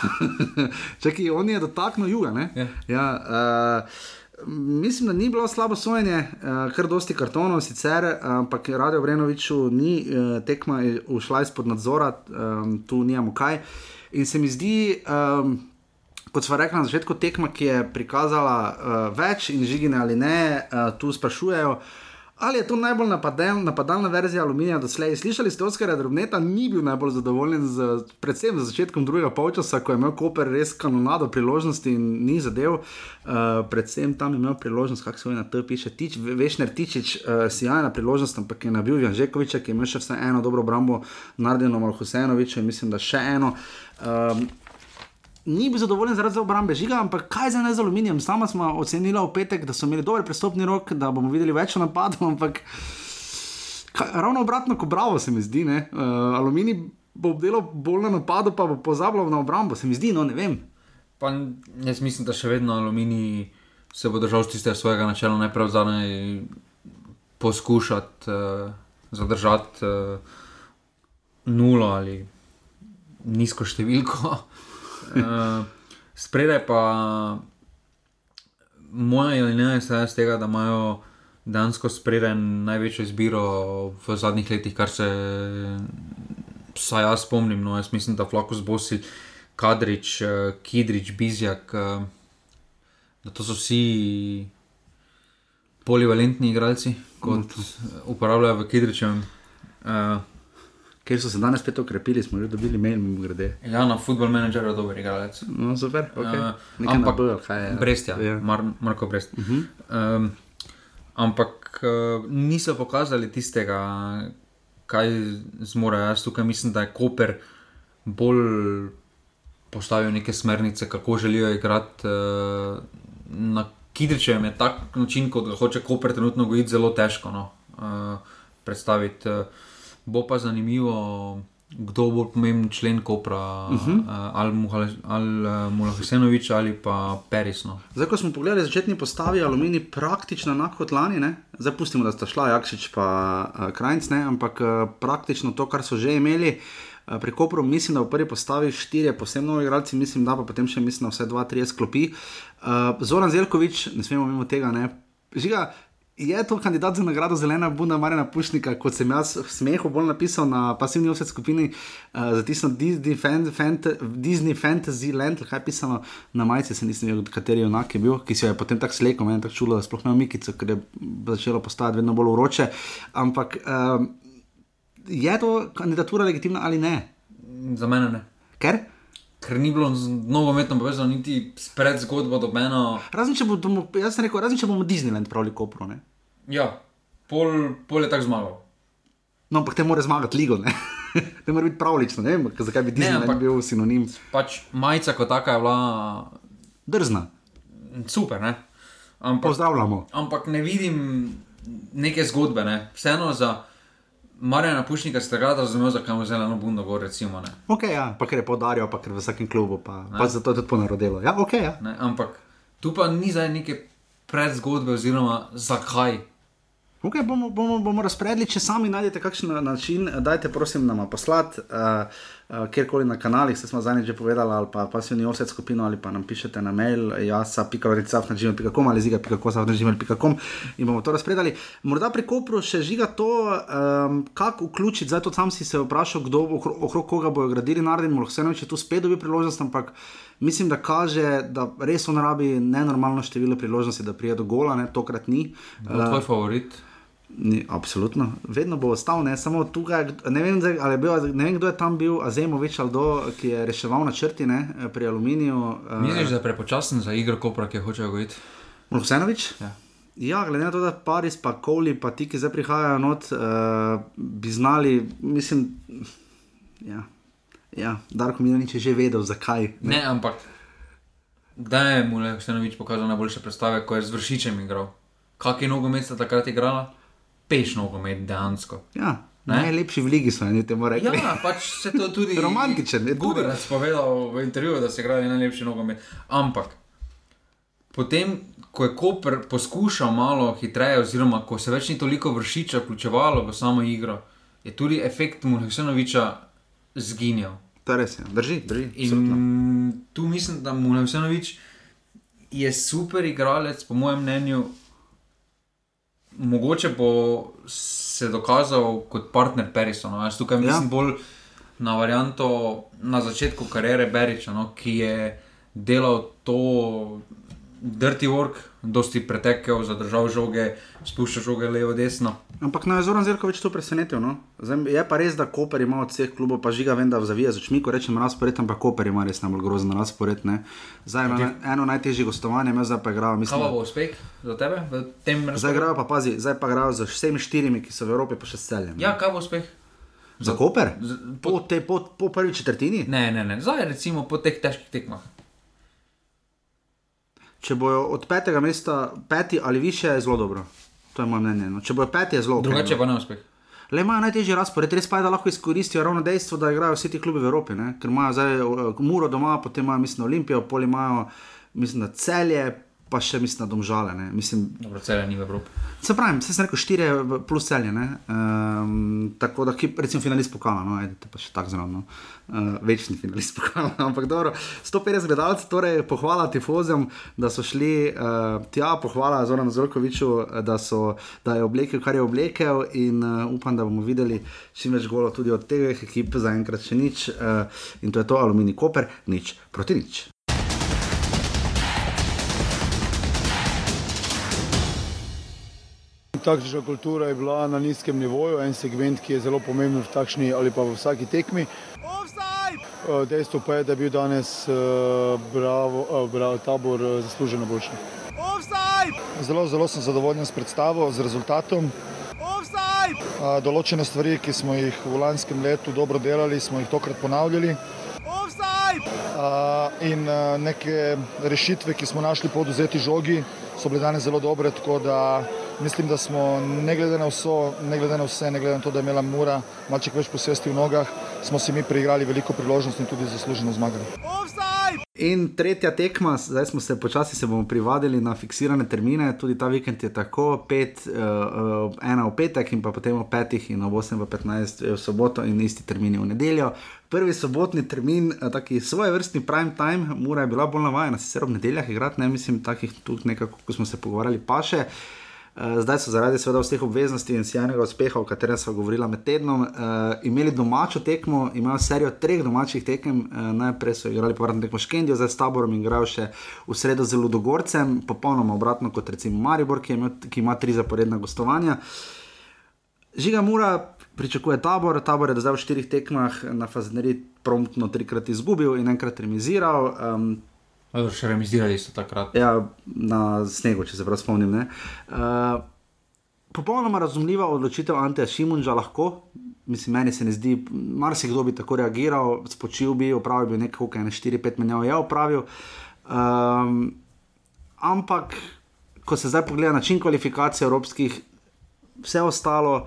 [SPEAKER 1] <laughs> Čakaj, on je dotaknil juga. Ne?
[SPEAKER 2] Ja.
[SPEAKER 1] Uh, mislim, da ni bilo slabo sojenje, uh, kar dosti kartonov, sicer, ampak Radio Brenoviču ni uh, tekma ušla izpod nadzora, um, tu nijamo kaj. In se mi zdi. Um, Kot smo rekli na začetku, tekma, ki je prikazala uh, več in žigine ali ne, uh, tu sprašujejo, Ali je to najbolj napadel, napadalna verzija aluminija doslej? Slišali ste, Oskar Drobneta ni bil najbolj zadovoljen, z, predvsem z začetkom drugega polčasa, ko je imel Koper res kanonado priložnosti in ni zadev. Uh, predvsem tam je imel priložnost, kako se vojna to piše, tič, Vešner Tičič, uh, sjajna priložnost, ampak je nabil Janžekoviča, ki je imel še vsaj eno dobro obrambo, Nardino Malhusenoviča in mislim, da še eno. Um, ni bil zadovoljen zaradi obrambe žiga, ampak kaj za ne z aluminijem? Sama smo ocenili v petek, da so imeli dober prestopni rok, da bomo videli več napadov, ampak kaj, ravno obratno, kot bravo se mi zdi. Uh, aluminij bo obdelal bolj na napadu, pa bo pozabljal na obrambo, se mi zdi, no ne vem.
[SPEAKER 2] Pa, jaz mislim, da še vedno aluminij se bo držal tistega svojega načela, najprej zadnji poskušati uh, zadržati uh, nulo ali nizko številko. Uh, spredaj pa moja linija je iz tega, da imajo dejansko spredaj največjo izbiro v zadnjih letih, kar se vsaj jaz spomnim. No, jaz mislim, da Flakus Bosi, Kadrič, uh, Kidrič, Bizjak, uh, da to so vsi polivalentni igralci, kot uporabljajo v Kidričem. Uh,
[SPEAKER 1] ker so se danes spet okrepili, smo že dobili mail, mimo grede.
[SPEAKER 2] Ja, na football manager je dober igralec.
[SPEAKER 1] No, super, okay. uh,
[SPEAKER 2] ampak bil, kaj je. Brest, ja, yeah. Ja. Mar Marko Brest. Uh -huh. um, ampak uh, niso pokazali tistega, kaj zmore. Jaz tukaj mislim, da je Koper bolj postavil neke smernice, kako želijo igrati. Uh, na Kidričem je tak način, kot ga hoče Koper trenutno gojiti, zelo težko no, uh, predstaviti. Uh, bo pa zanimivo, kdo bo pomemben člen Kopra, uh -huh. uh, ali Mulahesenovič ali, ali pa Perisno.
[SPEAKER 1] Zdaj, ko smo pogledali začetni postavi, alumini praktično enako kot lani, ne? zdaj pustimo, da sta šla Jakšič pa uh, Krajnc, ne? ampak praktično to, kar so že imeli. Pri Kopru mislim, da v prvi postavi štiri posebno igralci, mislim, da pa potem še mislim, vse dva, tri sklopi. Uh, Zoran Zelkovič, ne smemo mimo tega, ne. Žiga, Je to kandidat za nagrado Zelena Buna Marina Pušnika, kot sem jaz v smehu bolj napisal na pasivni offset skupini uh, za tisto Disney, fan, fant, Disney Fantasy Land, kaj je pisano na majici, se nisem vedel, kateri onak je bil, ki se je potem tako slekel, meni tako čulo, da sploh ne omikico, ker je začelo postajati vedno bolj uroče. Ampak um, je to kandidatura legitimna ali ne?
[SPEAKER 2] Za mene ne.
[SPEAKER 1] Ker?
[SPEAKER 2] Ker ni bilo z nogometom povezano, niti spred zgodbo do mena.
[SPEAKER 1] Razen če, bomo, rekel, razen če bomo Disneyland pravili kopro. Ne?
[SPEAKER 2] Ja, pol, pol je tako zmagal.
[SPEAKER 1] No, ampak te mora zmagati ligo, ne, <laughs> ne more biti pravlično, ne vem, zakaj bi Disneyland ne, ampak, bil sinonim.
[SPEAKER 2] Pač majica kot taka je bila
[SPEAKER 1] drzna.
[SPEAKER 2] Super, ne.
[SPEAKER 1] Ampak, Pozdravljamo.
[SPEAKER 2] Ampak ne vidim neke zgodbe, ne. vseeno za. Marjana Pušnika ste ga razumeli, zakaj mu zeleno bundo govori.
[SPEAKER 1] Ok, ja, pa ker je podaril, pa ker v vsakem klubu, pa, pa zato je tudi ponarodilo. Ja, ok, ja.
[SPEAKER 2] Ne, ampak tu pa ni zdaj neke predzgodbe, oziroma zakaj.
[SPEAKER 1] Okay, bomo, bomo, bomo razpredli, če sami najdete kakšen način, dajte prosim nam poslati. Uh, uh, kjerkoli na kanalih, se smo zadnjič že povedali, ali pa pasivni offset skupino, ali pa nam pišete na mail, jasa, pika, recaf na gmail.com ali ziga, pika, kosa na gmail.com in bomo to razpredali. Morda pri Kopru še žiga to, um, kako vključiti, zdaj to sam si se vprašal, kdo bo okrog, okrog koga bojo gradili narod in vse eno, če tu spet dobi priložnost, ampak mislim, da kaže, da res on rabi nenormalno število priložnosti, da prije do gola, ne, tokrat ni.
[SPEAKER 2] Uh, tvoj favorit?
[SPEAKER 1] Ni, absolutno, vedno bo ostal, ne samo tukaj. Ne vem, ali bil, ne vem kdo je tam bil, Azemovič ali kdo, ki je reševal na črti ne, pri aluminiju.
[SPEAKER 2] Eh, Misliš, da je prepočasen za igro, kopra, ki hočejo govoriti?
[SPEAKER 1] Mlhoksenovič? Ja. ja, glede na to, da Paris, pa Koli, pa ti, ki zdaj prihajajo not, uh, bi znali, mislim, ja, ja Darko Milanič je že vedel, zakaj.
[SPEAKER 2] Ne, ne ampak kdaj je Mlhoksenovič pokazal najboljše predstave, ko je z vršičem igral? Kakšen nogomet sta takrat igrala? Peš nogomet dejansko.
[SPEAKER 1] Ja. Najlepši v ligi so, ne te more reči.
[SPEAKER 2] Ja, pač se to tudi. <laughs>
[SPEAKER 1] Romantičen,
[SPEAKER 2] ne Google. Jaz sem povedal v intervjuju, da se igrajo najlepši nogomet. Ampak potem, ko je Koper poskušal malo hitreje, oziroma ko se več ni toliko vršiča vključevalo v samo igro, je tudi efekt Mulhusenoviča zginil.
[SPEAKER 1] To je res, ja. drži, drži.
[SPEAKER 2] In tu mislim, da Mulhusenovič je super igralec, po mojem mnenju mogoče bo se dokazal kot partner Perisona. Jaz tukaj mislim ja. bolj na varianto na začetku kariere Beriča, no, ki je delal to dirty work, dosti pretekel, zadržal žoge, spuščal žoge levo, desno.
[SPEAKER 1] Ampak na Zoran Zirkovič to presenetil. No? Zdaj, je pa res, da Koper ima od vseh klubov, pa žiga vem, da zavija z očmi, ko rečem razpored, ampak Koper ima res najbolj grozen razpored. Ne? Zdaj ima eno najtežjih gostovanj, ima zdaj pa igrajo.
[SPEAKER 2] Mislim, Kaj bo uspeh za tebe v tem razporedu?
[SPEAKER 1] Zdaj igrajo pa pazi, zdaj pa igrajo z vsemi štirimi, ki so v Evropi, pa še s celjem.
[SPEAKER 2] Ja, kaj bo uspeh?
[SPEAKER 1] Za Koper? Po, te, po, po prvi četrtini?
[SPEAKER 2] Ne, ne, ne. Zdaj recimo po teh težkih tekmah
[SPEAKER 1] če bojo od petega mesta peti ali više, je zelo dobro. To je moje mnenje. No. Če bojo peti, je zelo dobro.
[SPEAKER 2] Drugače pa ne uspeh.
[SPEAKER 1] Le imajo najtežji razpored, res pa je, da lahko izkoristijo ravno dejstvo, da igrajo vsi ti klubi v Evropi. Ne? Ker imajo zdaj uh, Muro doma, potem imajo, mislim, Olimpijo, pol imajo, mislim, celje, pa še mislim na domžale. Mislim,
[SPEAKER 2] Dobro, celje ni v Evropi.
[SPEAKER 1] Se pravi, se sem rekel, štiri plus celje. Um, tako da, recimo, finalist pokala, no, edite pa še tako zelo. No. Uh, večni finalist <laughs> pokala. Ampak dobro, 150 gledalcev, torej pohvala tifozem, da so šli uh, tja, pohvala Zoranu Zorkoviču, da, so, da je oblekel, kar je oblekel in uh, upam, da bomo videli čim več golo tudi od teh ekip, zaenkrat še nič. Uh, in to je to, aluminij koper, nič proti nič.
[SPEAKER 6] Taktična kultura je bila na nizkem nivoju, en segment, ki je zelo pomemben v takšni ali pa v vsaki tekmi. Eh, dejstvo pa je, da je bil danes uh, bravo, uh, bravo, tabor uh, zasluženo boljši. Zelo, zelo sem zadovoljen s predstavo, z rezultatom. Uh, določene stvari, ki smo jih v lanskem letu dobro delali, smo jih tokrat ponavljali. Uh, in uh, neke rešitve, ki smo našli po oduzeti žogi, so bile danes zelo dobre. Tako da mislim, da smo ne glede na, vso, ne glede na vse, ne glede na to, da je imela Mura malček več posesti v nogah, smo si mi preigrali veliko priložnosti in tudi zasluženo zmagali.
[SPEAKER 1] In tretja tekma, zdaj smo se počasi se bomo privadili na fiksirane termine, tudi ta vikend je tako, pet, uh, ena v petek in pa potem v petih in ob 8 v 15 v soboto in isti termini v nedeljo. Prvi sobotni termin, taki svoj vrstni prime time, mora je bila bolj navajena, sicer ob nedeljah igrati, ne mislim, takih tudi nekako, ko smo se pogovarjali, pa še. Eh, zdaj so zaradi seveda vseh obveznosti in sjajnega uspeha, o katerem smo govorili med tednom, uh, imeli domačo tekmo, imajo serijo treh domačih tekem. Uh, najprej so igrali povratno tekmo Škendijo, zdaj s taborom in igrajo še v sredo zelo dogorcem, popolnoma obratno kot recimo Maribor, ki, imel, ki ima tri zaporedna gostovanja. Žiga Mura pričakuje tabor, tabor je do zdaj v štirih tekmah na Fazneri promptno trikrat izgubil in enkrat remiziral. Um,
[SPEAKER 2] Še remizirali so takrat.
[SPEAKER 1] Ja, na snegu, če se prav spomnim. Uh, popolnoma razumljiva odločitev Anteja Šimunža lahko. Mislim, meni se ne zdi, marsikdo bi tako reagiral, spočil bi, opravil bi nekaj, kaj ne 4-5 menjav je opravil. Um, ampak, ko se zdaj pogleda način kvalifikacije evropskih, vse ostalo.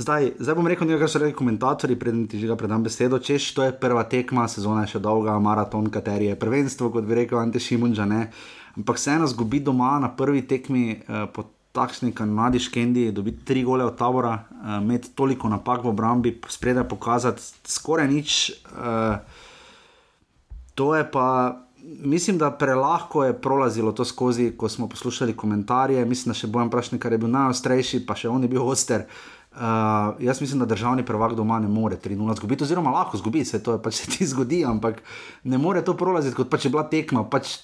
[SPEAKER 1] Zdaj, zdaj bom rekel nekaj, kar so rekli komentatorji, preden ti že predam besedo. Češ, to je prva tekma, sezona je še dolga, maraton, kateri je prvenstvo, kot bi rekel Ante Šimunža. Ampak se eno zgubi doma na prvi tekmi eh, po takšni kanadi škendi, dobiti tri gole od tabora, eh, imeti toliko napak v obrambi, spredaj pokazati skoraj nič. Eh, to je pa. Mislim, da prelahko je prolazilo to skozi, ko smo poslušali komentarje. Mislim, da še bojem vprašanje, kar je bil najostrejši, pa še on je bil oster. Uh, jaz mislim, da državni prvak doma ne more 3-0 zgubiti, oziroma lahko zgubi, se to pač <laughs> se ti zgodi, ampak ne more to prolaziti, kot pač je bila tekma, pač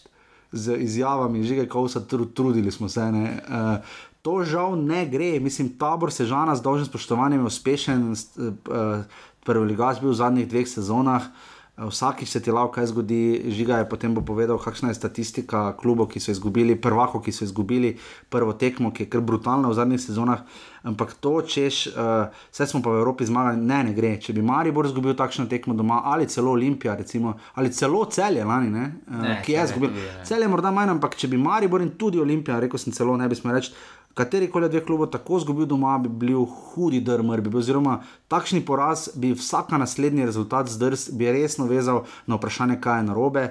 [SPEAKER 1] z izjavami, že kaj vse trudili smo se. Uh, to žal ne gre, mislim, tabor sežana z dolžnim spoštovanjem je uspešen, uh, prvi ligaš bil v zadnjih dveh sezonah. Uh, Vsakič se ti lahko kaj zgodi, žiga je potem bo povedal, kakšna je statistika klubov, ki so izgubili, prvako, ki so izgubili prvo tekmo, ki je kar brutalna v zadnjih sezonah. Ampak to, češ, uh, vse smo pa v Evropi zmagali, ne, ne gre. Če bi Maribor izgubil takšno tekmo doma, ali celo Olimpija, recimo, ali celo celje lani, ne, uh, ne, ki je izgubil. Celje morda manj, ampak če bi Maribor in tudi Olimpija, rekel sem celo, ne bi smel reči kateri koli dve klubi tako izgubil doma, bi bil hudi drmr. Bi bil, oziroma, takšni poraz bi vsak naslednji rezultat zdrs, bi resno vezal na vprašanje, kaj je narobe.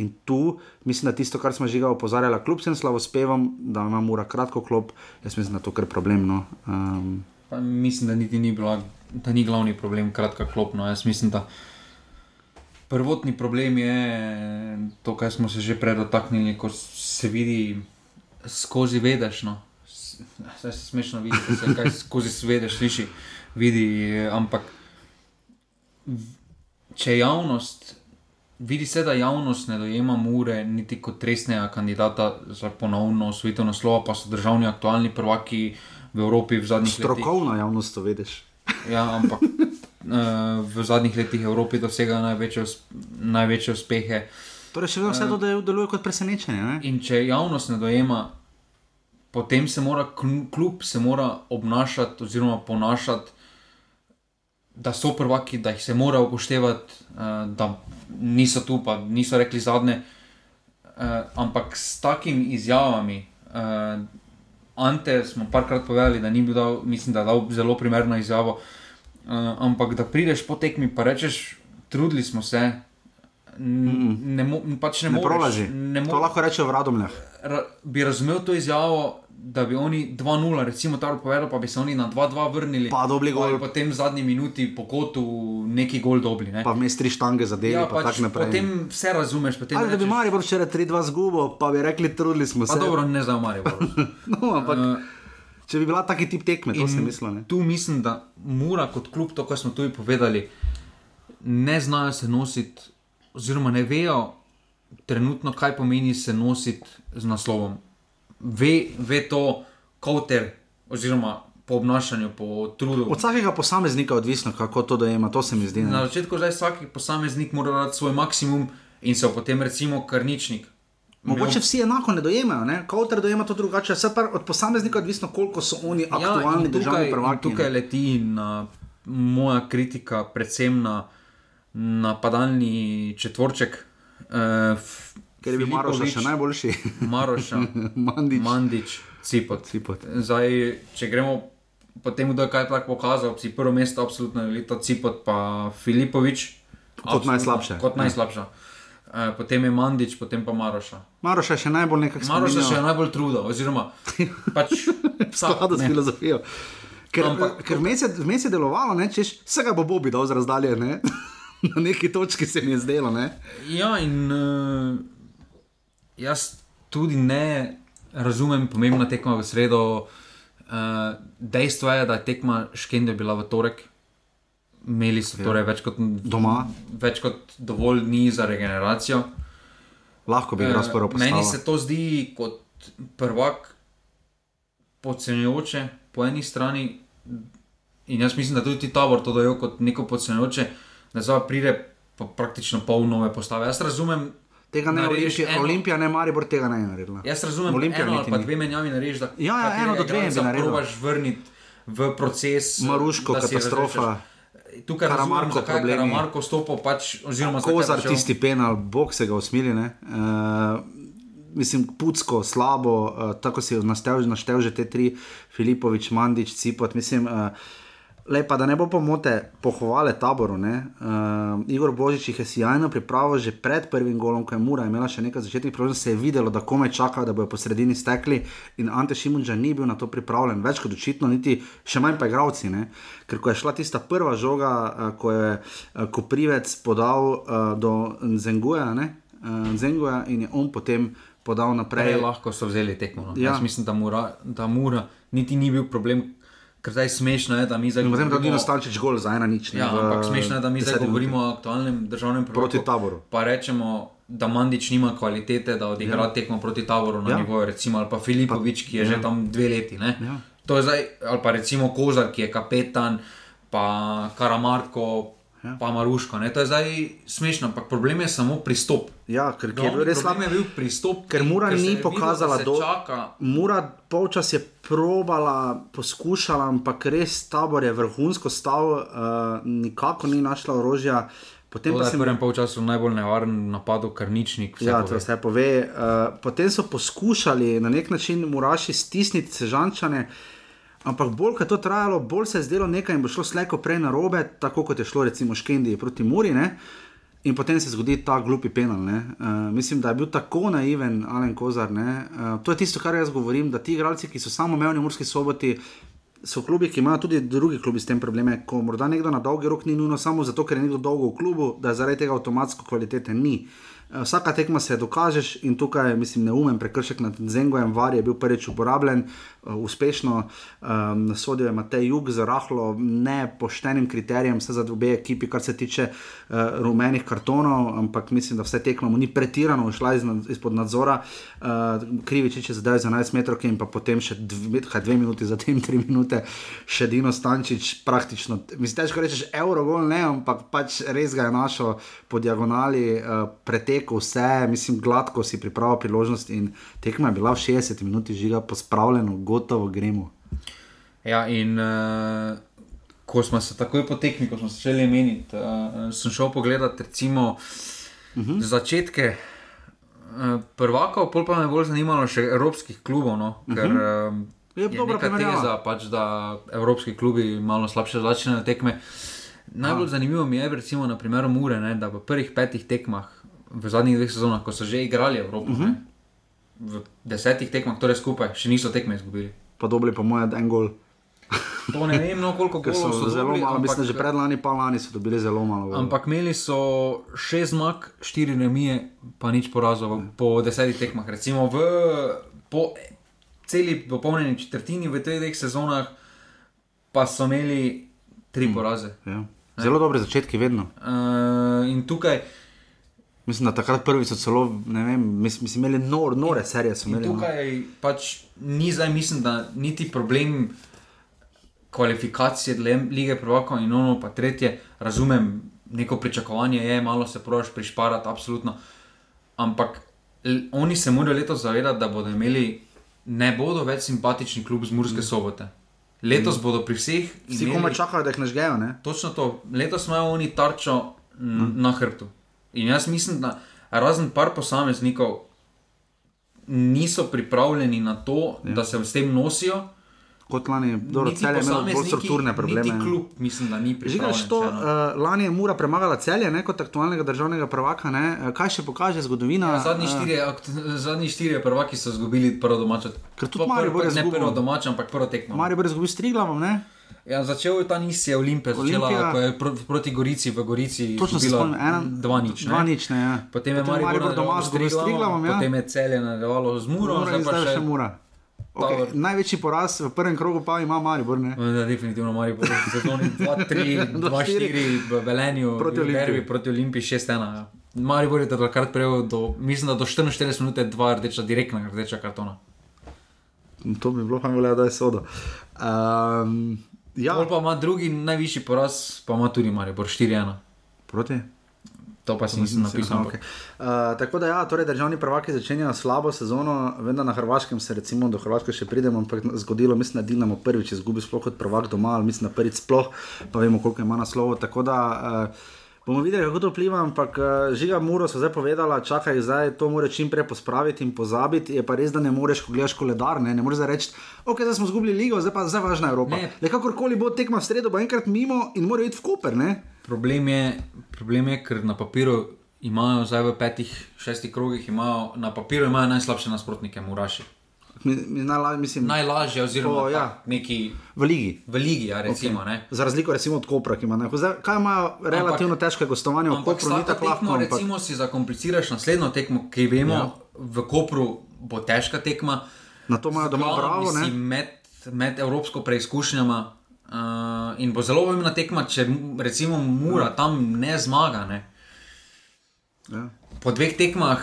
[SPEAKER 1] In tu mislim, da tisto, kar smo že ga opozarjali, kljub vsem slavospevam, da ima mora kratko klop, jaz mislim, da to kar problem. No. Um,
[SPEAKER 2] mislim, da niti ni bilo, da ni glavni problem kratka klop. No. Jaz mislim, da. Prvotni problem je to, kar smo se že prej dotaknili, ko se vidi skozi vedeš. No vse se smešno vidi, se kaj skozi svede sliši, vidi. Ampak če javnost vidi se, da javnost ne dojema Mure niti kot resnega kandidata za ponovno osvojitev naslova, pa so državni aktualni prvaki v Evropi v zadnjih letih.
[SPEAKER 1] Strokovna javnost to vediš.
[SPEAKER 2] Ja, ampak uh, v zadnjih letih Evropi dosega največje, največje uspehe.
[SPEAKER 1] Torej, še vedno vse to deluje kot presenečenje. Ne?
[SPEAKER 2] In če javnost ne dojema, potem se mora kljub se mora obnašati oziroma ponašati, da so prvaki, da jih se mora upoštevati, uh, da niso tu, pa niso rekli zadnje. Uh, ampak s takimi izjavami, uh, Ante smo parkrat povedali, da ni bil dal, mislim, da je dal zelo primerno izjavo. Uh, ampak da prideš po tekmi in rečeš, trudili smo se. Ne, mo, pač ne,
[SPEAKER 1] ne moreš. Ne mo to lahko rečeš v radomljah.
[SPEAKER 2] Ra, bi razumel to izjavo, da bi oni 2-0, recimo tako povedal, pa bi se oni na 2-2 vrnili.
[SPEAKER 1] Pa dobili gol.
[SPEAKER 2] Pa potem v zadnji minuti po kotu neki gol dobili. Ne?
[SPEAKER 1] Pa vmes tri štange zadeli, ja, pa pač tako naprej.
[SPEAKER 2] Potem vse razumeš.
[SPEAKER 1] Ali rečeš, da bi Marijo včeraj 3-2 zgubo, pa bi rekli, trudili smo se.
[SPEAKER 2] Pa dobro, ne za Marijo. <laughs>
[SPEAKER 1] no, ampak. Uh, Če bi bila taki tip tekme, to sem mislil.
[SPEAKER 2] Tu mislim, da mora kot klub, to, kar smo tudi povedali, ne znajo se nositi, oziroma ne vejo trenutno, kaj pomeni se nositi z naslovom ve, ve to, kauter, oziroma po obnašanju, po trudu.
[SPEAKER 1] Od vsakega posameznika je odvisno, kako to dojema, to se mi zdi. Ne?
[SPEAKER 2] Na začetku zdaj vsak posameznik mora dati svoj maksimum in se potem recimo karničnik.
[SPEAKER 1] Mogoče vsi enako ne dojemajo, kauter dojema to drugače, vse pa od posameznika odvisno, koliko so oni ja, aktualni ja, državni prvaki.
[SPEAKER 2] Tukaj leti na moja kritika, predvsem na napadalni četvorček. Uh,
[SPEAKER 1] ker je bil Maroš še najboljši.
[SPEAKER 2] Maroš, <laughs> Mandič, Mandič Cipot.
[SPEAKER 1] Cipot.
[SPEAKER 2] Zdaj, če gremo po tem, kdo je kaj tak pokazal, si prvo mesto, absolutno je to Cipot, pa Filipovič.
[SPEAKER 1] Kot najslabše.
[SPEAKER 2] Kot najslabše. Uh, potem je Mandič, potem pa Maroša.
[SPEAKER 1] Maroša je še najbolj nekako
[SPEAKER 2] spominjal. Maroša je še najbolj trudil, oziroma <laughs> pač
[SPEAKER 1] skladu s filozofijo. Ker, ker vmes je, je delovalo, če se ga bo Bobi dal z razdalje, ne? <laughs> na neki točki se mi je zdelo. Ne?
[SPEAKER 2] Ja, in uh, jaz tudi ne razumem pomembna tekma v sredo. Uh, dejstvo je, da je tekma Škende bila v torek. Imeli so torej več kot
[SPEAKER 1] doma,
[SPEAKER 2] več kot dovolj dni za regeneracijo.
[SPEAKER 1] Lahko bi jih uh,
[SPEAKER 2] Meni se to zdi kot prvak podcenjujoče po eni strani. In jaz mislim, da tudi ti tabor to dajo kot neko podcenjujoče, da zdaj pride pa praktično pol nove postave. Jaz razumem,
[SPEAKER 1] tega ne narediš. Olimpija ne mari, tega ne naredila.
[SPEAKER 2] Jaz razumem, Olimpija eno ali pa dve menjavi narediš, da
[SPEAKER 1] ja, ja, eno do dve ne
[SPEAKER 2] naredиш. vrniti v proces.
[SPEAKER 1] Maruško, katastrofa.
[SPEAKER 2] Tukaj je Marko problem. Marko stopo pač, oziroma
[SPEAKER 1] Kozar tisti penal, bog se ga usmili. Uh, mislim, pucko, slabo, uh, tako si naštel že te tri, Filipovič, Mandič, Cipot, mislim. Uh, Lepa, da ne bo pomote, pohvale taboru. Uh, Igor Božič je sjajno pripravil že pred prvim golom, ko je Mura imela še nekaj začetnih priložnosti, se je videlo, da komaj čaka, da bojo po sredini stekli in Ante Šimunča ni bil na to pripravljen, več kot očitno, niti še manj pa igravci. Ne? Ker ko je šla tista prva žoga, uh, ko je uh, Koprivec podal uh, do Zenguja, uh, Zenguja in je on potem. Podal naprej.
[SPEAKER 2] Lahko so vzeli tekmo. No. Ja. Mislim, da mora, da mora, niti ni bil problem, Ker zdaj smešno je, da mi zdaj
[SPEAKER 1] govorimo. Potem, da Dino Stančič gol za ena nič.
[SPEAKER 2] Ja, ampak smešno je, da mi zdaj govorimo o aktualnem državnem.
[SPEAKER 1] Proti taboru.
[SPEAKER 2] Pa rečemo, da Mandič nima kvalitete, da odigra ja. tekmo proti taboru na ja. nivoju, recimo, ali pa Filipovič, ki je ja. že tam dve leti. Ja. To je zdaj, ali pa recimo Kozar, ki je kapetan, pa Karamarko, ja. pa Maruško. Ne? To je zdaj smešno, ampak problem je samo pristop.
[SPEAKER 1] Ja, ker je bil res slab.
[SPEAKER 2] Bil pristop,
[SPEAKER 1] ker Mura ni pokazala, da Mura polčas je probala, poskušala, ampak res tabor je vrhunsko stal, uh, nikako ni našla orožja.
[SPEAKER 2] Potem to, pa se v prvem polčasu najbolj nevaren napad, kar ničnik.
[SPEAKER 1] Ja, to se pove. Uh, potem so poskušali na nek način Muraši stisniti sežančane. Ampak bolj, ko je to trajalo, bolj se je zdelo nekaj in bo šlo slejko prej na robe, tako kot je šlo recimo Škendi proti Muri. Ne? In potem se zgodi ta glupi penal. Uh, mislim, da je bil tako naiven Alen Kozar. Uh, to je tisto, kar jaz govorim, da ti igralci, ki so samo imeli v Murski soboti, so klubi, ki imajo tudi drugi klubi s tem probleme. Ko morda nekdo na dolgi rok ni nujno samo zato, ker je nekdo dolgo v klubu, da zaradi tega avtomatsko kvalitete ni. Uh, vsaka tekma se dokažeš in tukaj, mislim, neumen prekršek nad Zengojem, var je bil prvič uporabljen, uspešno, um, sodijo je Matej Jug z rahlo nepoštenim kriterijem, vse za obe ekipi, kar se tiče uh, rumenih kartonov, ampak mislim, da vse tekmo ni pretirano šla iz, izpod nadzora, uh, kriviči če zdaj za 11 metrov in pa potem še dve, dve minuti, zatem tri minute, še Dino Stančič, praktično, mislim, težko rečeš, euro gol ne, ampak pač res ga je našo po diagonali uh, pretekel vse, mislim, gladko si pripravil priložnost in tekma je bila v 60 minuti žiga pospravljeno, gotovo gremo.
[SPEAKER 2] Ja, in uh, ko smo se takoj po tekmi, ko smo se začeli meniti, uh, sem šel pogledat recimo uh -huh. začetke. Prvakov, pol pa me bolj zanimalo še evropskih klubov, no? ker uh -huh. je, je dobra teza, pač, da evropski klubi malo slabše začnejo tekme. Uh, Najbolj zanimivo mi je, recimo, na primeru Mure, ne, da v prvih petih tekmah, v zadnjih dveh sezonah, ko so že igrali Evropo, uh -huh. ne, mhm. V desetih tekmah, torej skupaj, še niso tekme izgubili.
[SPEAKER 1] Podobno po mojem, en gol.
[SPEAKER 2] To ne vem, no, koliko <laughs> golov so,
[SPEAKER 1] so zelo dobili, malo. Ampak, mislim, že pred lani, pa lani so dobili zelo malo.
[SPEAKER 2] Golov. Ampak imeli so šest zmag, štiri remije, pa nič porazov po desetih tekmah. Recimo v po celi popolnjeni četrtini v teh dveh sezonah, pa so imeli tri poraze.
[SPEAKER 1] Ja. Zelo dobre začetke, vedno.
[SPEAKER 2] Uh, in tukaj.
[SPEAKER 1] Mislim, da takrat prvič so celo, ne vem, mislim, imeli nor, nore serije. Imeli,
[SPEAKER 2] no. tukaj no. pač ni zdaj, mislim, da niti problem kvalifikacije lige prvaka in ono, pa tretje, razumem, neko pričakovanje je, malo se proraš prišparati, absolutno. Ampak oni se morajo letos zavedati, da bodo imeli, ne bodo več simpatični klub z Murske mm. sobote. Letos mm. bodo pri vseh.
[SPEAKER 1] Vsi komaj čakajo, da jih nažgejo. Ne?
[SPEAKER 2] Točno to. Letos imajo oni tarčo mm. na hrbtu. In jaz mislim, da razen par posameznikov niso pripravljeni na to, ja. da se s tem nosijo
[SPEAKER 1] kot lani, dobro, celje imelo bolj strukturne probleme.
[SPEAKER 2] Klub, mislim, da ni prišel.
[SPEAKER 1] Uh, lani je Mura premagala celje, ne, kot aktualnega državnega prvaka, ne. Eh, kaj še pokaže zgodovina?
[SPEAKER 2] Ja, zadnji, štiri, zadnji štiri prvaki so izgubili prvo domačo.
[SPEAKER 1] Ker tudi Marijo Borja
[SPEAKER 2] ne prvo domačo, ampak prvo tekmo.
[SPEAKER 1] Marijo Borja izgubil s Triglavom, ne?
[SPEAKER 2] Ja, začel je ta nisija Olimpija, začela je proti Gorici v Gorici.
[SPEAKER 1] Točno ena,
[SPEAKER 2] dva nič.
[SPEAKER 1] Dva nič, ne. Ja.
[SPEAKER 2] Potem je Marijo doma Triglavom, ja. potem je celje nadaljevalo z Muro,
[SPEAKER 1] zdaj pa še Mura. Okay. Največji poraz v prvem krogu pa ima Maribor. Ne?
[SPEAKER 2] Da, definitivno Maribor. Sezoni 2-3, 2-4 <laughs> v Velenju, proti Olimpiji, proti Olimpiji 6-1. Ja. Maribor je takrat prejel, do, mislim, da do 44 minut dva rdeča, direktna rdeča kartona.
[SPEAKER 1] To bi bilo fajn, da je sodo. Um,
[SPEAKER 2] ja. Pa ima drugi najvišji poraz, pa ima tudi Maribor 4-1.
[SPEAKER 1] Proti?
[SPEAKER 2] To pa si nisem napisal.
[SPEAKER 1] Okay. Uh, tako da, ja, torej državni prvaki začenjajo slabo sezono, vendar na Hrvaškem se, recimo, do Hrvaške še pridemo, ampak zgodilo, mislim, da Dinamo prvič izgubi sploh kot prvak doma, ali mislim, da prvič sploh, pa vemo, koliko ima naslovo. Tako da uh, bomo videli, kako to vpliva, ampak uh, žiga Muro so zdaj povedala, čakaj, zdaj to mora čim prej pospraviti in pozabiti. Je pa res, da ne moreš, ko gledaš koledar, ne, ne moreš reči, ok, zdaj smo izgubili ligo, zdaj pa zdaj važna Evropa. Ne, kakorkoli bo tekma v sredo, bo enkrat mimo in mora iti v Koper. Ne?
[SPEAKER 2] Problem je, problem je, ker na papiru imajo zdaj v petih, šestih krogih, imajo, na papiru imajo najslabše nasprotnike, Muraši.
[SPEAKER 1] Najla, mislim,
[SPEAKER 2] Najlažje, oziroma o, ja. neki,
[SPEAKER 1] v Ligi.
[SPEAKER 2] V Ligi ja, recimo, okay.
[SPEAKER 1] Za razliko recimo, od Kopra, ki ima nekaj. Kaj ima relativno ampak, težko gostovanje v Kopru? Ni tako lahko.
[SPEAKER 2] Ampak... Recimo si zakompliciraš naslednjo tekmo, ki vemo, ja. v Kopru bo težka tekma.
[SPEAKER 1] Na to imajo doma bravo.
[SPEAKER 2] Med, med evropsko preizkušnjama Uh, in bo zelo pomembna tekma, če recimo Mura tam ne zmaga. Ne? Ja. Po dveh tekmah,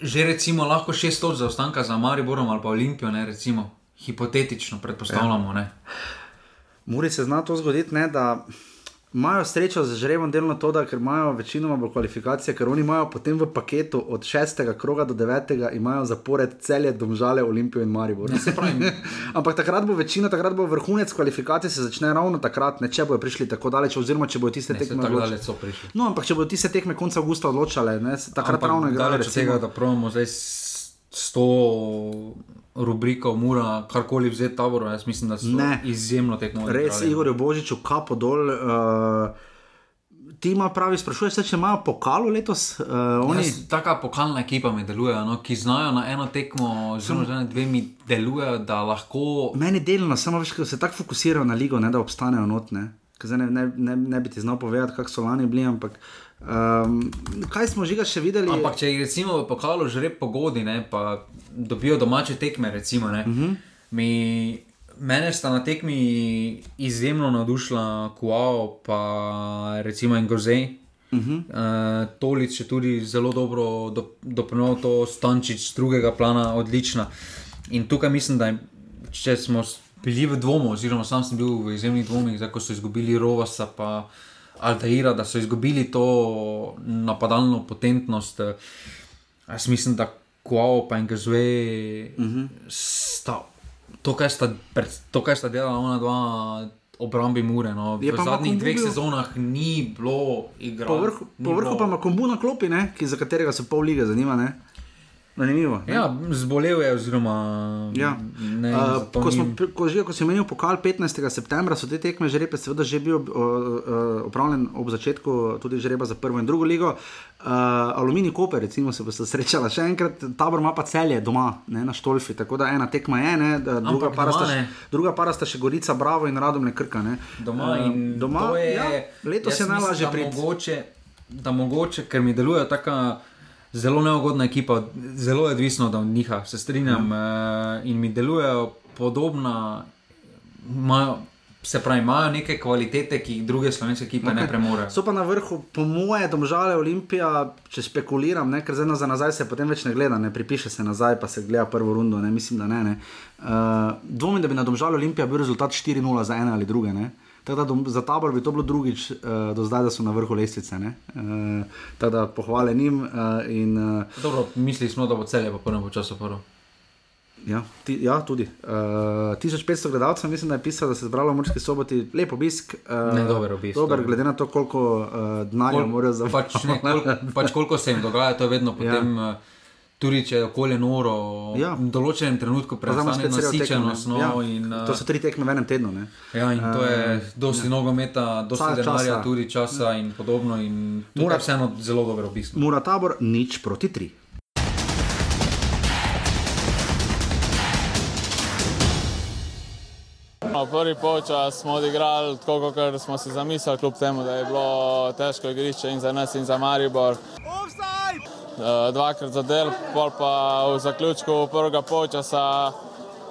[SPEAKER 2] že recimo lahko šest točk zaostanka za Mariborom ali pa Olimpijo, ne? recimo hipotetično predpostavljamo. Ja.
[SPEAKER 1] Muri se zna to zgoditi, ne, da imajo srečo z žrebom delno to, da imajo večinoma v kvalifikacije, ker oni imajo potem v paketu od šestega kroga do devetega, imajo zapored celje, domžale, Olimpijo in Maribor. <laughs> Ampak takrat bo večina, takrat bo vrhunec kvalifikacij se začne ravno takrat, ne če bojo prišli tako daleč, oziroma če bojo tiste tekme
[SPEAKER 2] tako daleč prišli.
[SPEAKER 1] No, ampak če bojo tiste tekme konca avgusta odločale, ne, takrat ampak ravno igrajo.
[SPEAKER 2] Daleč od tega, da pravimo zdaj s to rubriko, mora karkoli vzeti tabor. Jaz mislim, da so ne. izjemno tekmovali.
[SPEAKER 1] Res, Igor Božič, kapo dol. Uh, Ti ima pravi, sprašuješ se, če imajo pokalo letos? Uh, oni... Jaz,
[SPEAKER 2] taka pokalna ekipa mi deluje, no, ki znajo na eno tekmo, zelo že na dve mi delujejo, da lahko.
[SPEAKER 1] Meni delno, samo veš, da se tako fokusirajo na ligo, ne, da obstanejo notne. Ne, ne, ne, ne bi ti znal povedati, kako so lani bili, ampak Um, kaj smo že še videli?
[SPEAKER 2] Ampak če jih recimo v pokalu že rep pogodi, ne, pa dobijo domače tekme, recimo, ne, uh
[SPEAKER 1] Mhm.
[SPEAKER 2] -huh. mi, mene sta na tekmi izjemno navdušila Kuao pa recimo Engozej. Uh -huh. uh, Tolič je tudi zelo dobro do, dopolnil to Stančič z drugega plana, odlična. In tukaj mislim, da je, če smo bili v dvomu, oziroma sam sem bil v izjemnih dvomih, ko so izgubili Rovasa pa Altaira, da so izgubili to napadalno potentnost. eh, Jaz mislim, da Kuao pa Engezve uh -huh. sta to, kar sta, to, kar sta delala ona dva. Obrambi Mure. No.
[SPEAKER 1] Je
[SPEAKER 2] V zadnjih dveh sezonah ni bilo igre.
[SPEAKER 1] Po vrhu, po vrhu pa ima kombu na klopi, ne? ki, za katerega se pol lige zanima. Ne? Zanimivo. ne?
[SPEAKER 2] Ja, zbolel je, oziroma.
[SPEAKER 1] Ja.
[SPEAKER 2] Ne,
[SPEAKER 1] Uh, ko, smo, pri- ko, že, ko si menil pokal 15. septembra, so te tekme žrebe seveda že bil uh, uh, opravljen ob začetku tudi žreba za prvo in drugo ligo. Uh, Aluminij Koper, recimo, se boste srečala še enkrat, tabor ima pa celje doma, ne, na Štolfi, tako da ena tekma je, ne, druga, para
[SPEAKER 2] doma
[SPEAKER 1] sta, še-
[SPEAKER 2] ne.
[SPEAKER 1] druga para sta še Gorica, Bravo in Radom Krka. Ne.
[SPEAKER 2] doma.
[SPEAKER 1] Eh,
[SPEAKER 2] In
[SPEAKER 1] doma
[SPEAKER 2] je,
[SPEAKER 1] ja, letos je najlažje priti.
[SPEAKER 2] Mogoče, da mogoče, ker mi deluje tako zelo neugodna ekipa, zelo je odvisno od njih, se strinjam. Ja. In mi delujejo podobna, imajo, se pravi, imajo neke kvalitete, ki jih druge slovenske ekipe okay. ne premorejo.
[SPEAKER 1] So pa na vrhu, po moje, domžale Olimpija, če špekuliram, ne, ker zdaj za nazaj se potem več ne gleda, ne pripiše se nazaj, pa se gleda prvo rundo, ne, mislim, da ne. ne. Uh, dvomim, da bi na domžale Olimpija bil rezultat 4-0 za ene ali druge. Ne. Tako da dom- za tabor bi to bilo drugič uh, do zdaj, da so na vrhu lestvice. Uh, tako da pohvale njim. Uh, in, uh,
[SPEAKER 2] Dobro, mislili smo, da bo celje po prvem času prvo.
[SPEAKER 1] ja, ti, ja, tudi. Uh, 1500 gledalcev, mislim, da je pisalo, da se je zbralo v Murski soboti, lep obisk. Uh,
[SPEAKER 2] Ne, dober obisk,
[SPEAKER 1] Dober,
[SPEAKER 2] dober.
[SPEAKER 1] glede na to, koliko uh, denarja
[SPEAKER 2] Kol-
[SPEAKER 1] morajo za
[SPEAKER 2] pač, ne, <laughs> kol, pač koliko se jim dogaja, to je vedno potem. Ja. Tudi če je okolje noro,
[SPEAKER 1] Ja.
[SPEAKER 2] ja. v določenem trenutku
[SPEAKER 1] ne.
[SPEAKER 2] nasičenost. No,
[SPEAKER 1] Ja,
[SPEAKER 2] in, uh,
[SPEAKER 1] To so tri tekme v enem tednu. Ne?
[SPEAKER 2] ja, in to je dosti ja. nogometa, dosti denarja,
[SPEAKER 1] časa.
[SPEAKER 2] tudi časa in podobno. In
[SPEAKER 1] Mora-
[SPEAKER 2] vseeno zelo dobro obisk.
[SPEAKER 1] Mura tabor, nič proti tri.
[SPEAKER 7] Prvi polčas smo odigrali tako, kot smo si zamislili, kljub temu, da je bilo težko igrišče in za nas in za Maribor. Eh, Dvakrat zadel, pol pa v zaključku prvega polčasa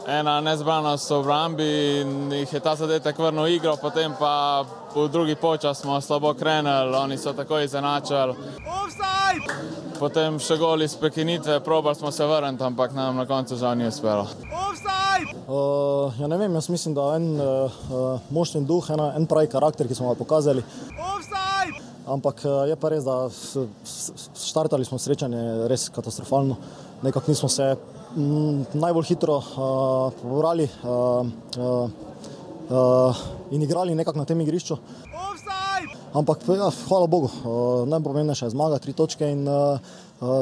[SPEAKER 7] ena nezbranost v obrambi in jih je ta zadetek vrnil v igro, potem pa v drugi polčas smo slabo krenili, oni so takoj izenačili. Potem še goli iz prekinitve, probali smo se vrniti, ampak nam na koncu žal ni uspelo.
[SPEAKER 8] Uh, ja ne vem, jaz mislim, da en uh, uh, močni duh, ena, en pravi karakter, ki smo ga pokazali. Ampak uh, je pa res, da štartali smo srečanje res katastrofalno. Nekako nismo se mm, najbolj hitro uh, pobrali uh, uh, uh, in igrali nekako na tem igrišču. Ampak ja, hvala Bogu, uh, najpomembnejša je zmaga, tri točke in uh,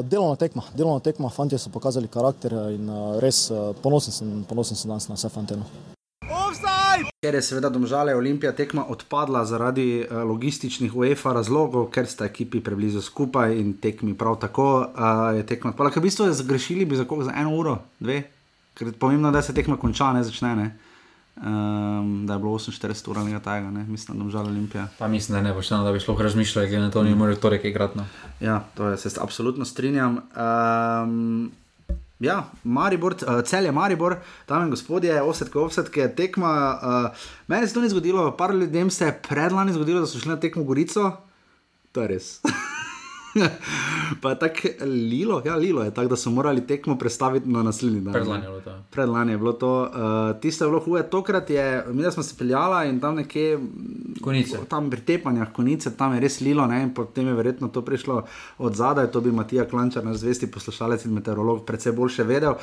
[SPEAKER 8] delovna tekma. Delovna tekma, fanti so pokazali karakter in uh, res uh, ponosen sem, ponosen sem danes na vse fante.
[SPEAKER 1] Ker je seveda domžale Olimpija tekma odpadla zaradi uh, logističnih UEFA razlogov, ker sta ekipi preblizu skupaj in tekmi prav tako uh, je tekma odpadla. Ker v bistvu je zagrešili bi za koga za eno uro, dve, ker je pomembno, da se tekma konča, ne začne. Ne? Um, da je bilo 48 ur ali tega, ne? mislim, da domžale Olimpija.
[SPEAKER 2] Pa mislim, da ne bo šlo, da bi sploh razmišljali, glede na to, da ni moral torek igrati. No.
[SPEAKER 1] Ja, to je, se absolutno strinjam. Um, ja, Maribor, uh, cel je Maribor, tam in gospodje, offsetke, offsetke, tekma. Uh, meni se to ni zgodilo, par ljudem se je predlani zgodilo, da so šli na tekmo Gorico. To je res. <laughs> pa tako lilo, ja, lilo je tako, da so morali tekmo predstaviti na naslednji dan.
[SPEAKER 2] Predlani je bilo to.
[SPEAKER 1] Predlani je bilo to, uh, tisto je bilo huje, tokrat je, mi da smo se peljala in tam nekje
[SPEAKER 2] Konice.
[SPEAKER 1] tam pri tepanjah, konice, tam je res lilo, ne? in potem je verjetno to prišlo od zadaj. To bi Matija Klančar, naš zvesti poslušalec in meteorolog, predvsej boljše vedel.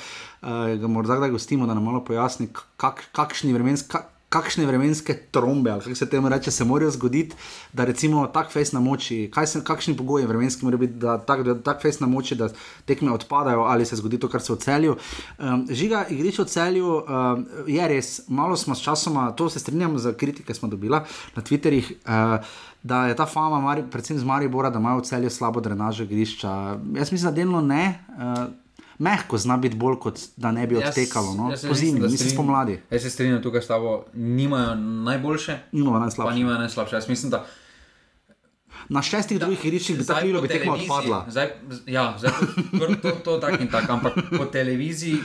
[SPEAKER 1] Uh, ga morda kdaj gostimo, da nam malo pojasni, kak, kakšni vremenski. Kak, Kakšne vremenske trombe, ali kako se temu reče, se morajo zgoditi, da recimo tak fejs na moči, se, kakšni pogoji vremenski morajo biti, da tak, tak fejs na moči, da tekme odpadajo ali se zgodi to, kar se v celju. Um, žiga, igrišče v celju um, je res, malo smo s časoma, to se strinjam z kritike, smo dobila na Twitterih. Uh, Da je ta fama, predvsem z Maribora, da imajo v celju slabo drenažo igrišča. Jaz mislim, da delno ne, mehko zna biti bolj, kot da ne bi odtekalo. No?
[SPEAKER 2] jaz se
[SPEAKER 1] Po zimi,
[SPEAKER 2] da strinjam-
[SPEAKER 1] spomladi.
[SPEAKER 2] Jaz se strinjam tukaj s tabo, nimajo najboljše, pa
[SPEAKER 1] najslabše.
[SPEAKER 2] nimajo najslabše. Jaz mislim, da
[SPEAKER 1] Na šestih drugih igriščih bi ta Lilo bi tekma odpadla.
[SPEAKER 2] Zdaj, ja, zdaj, to, to, to tak in tak, ampak po televiziji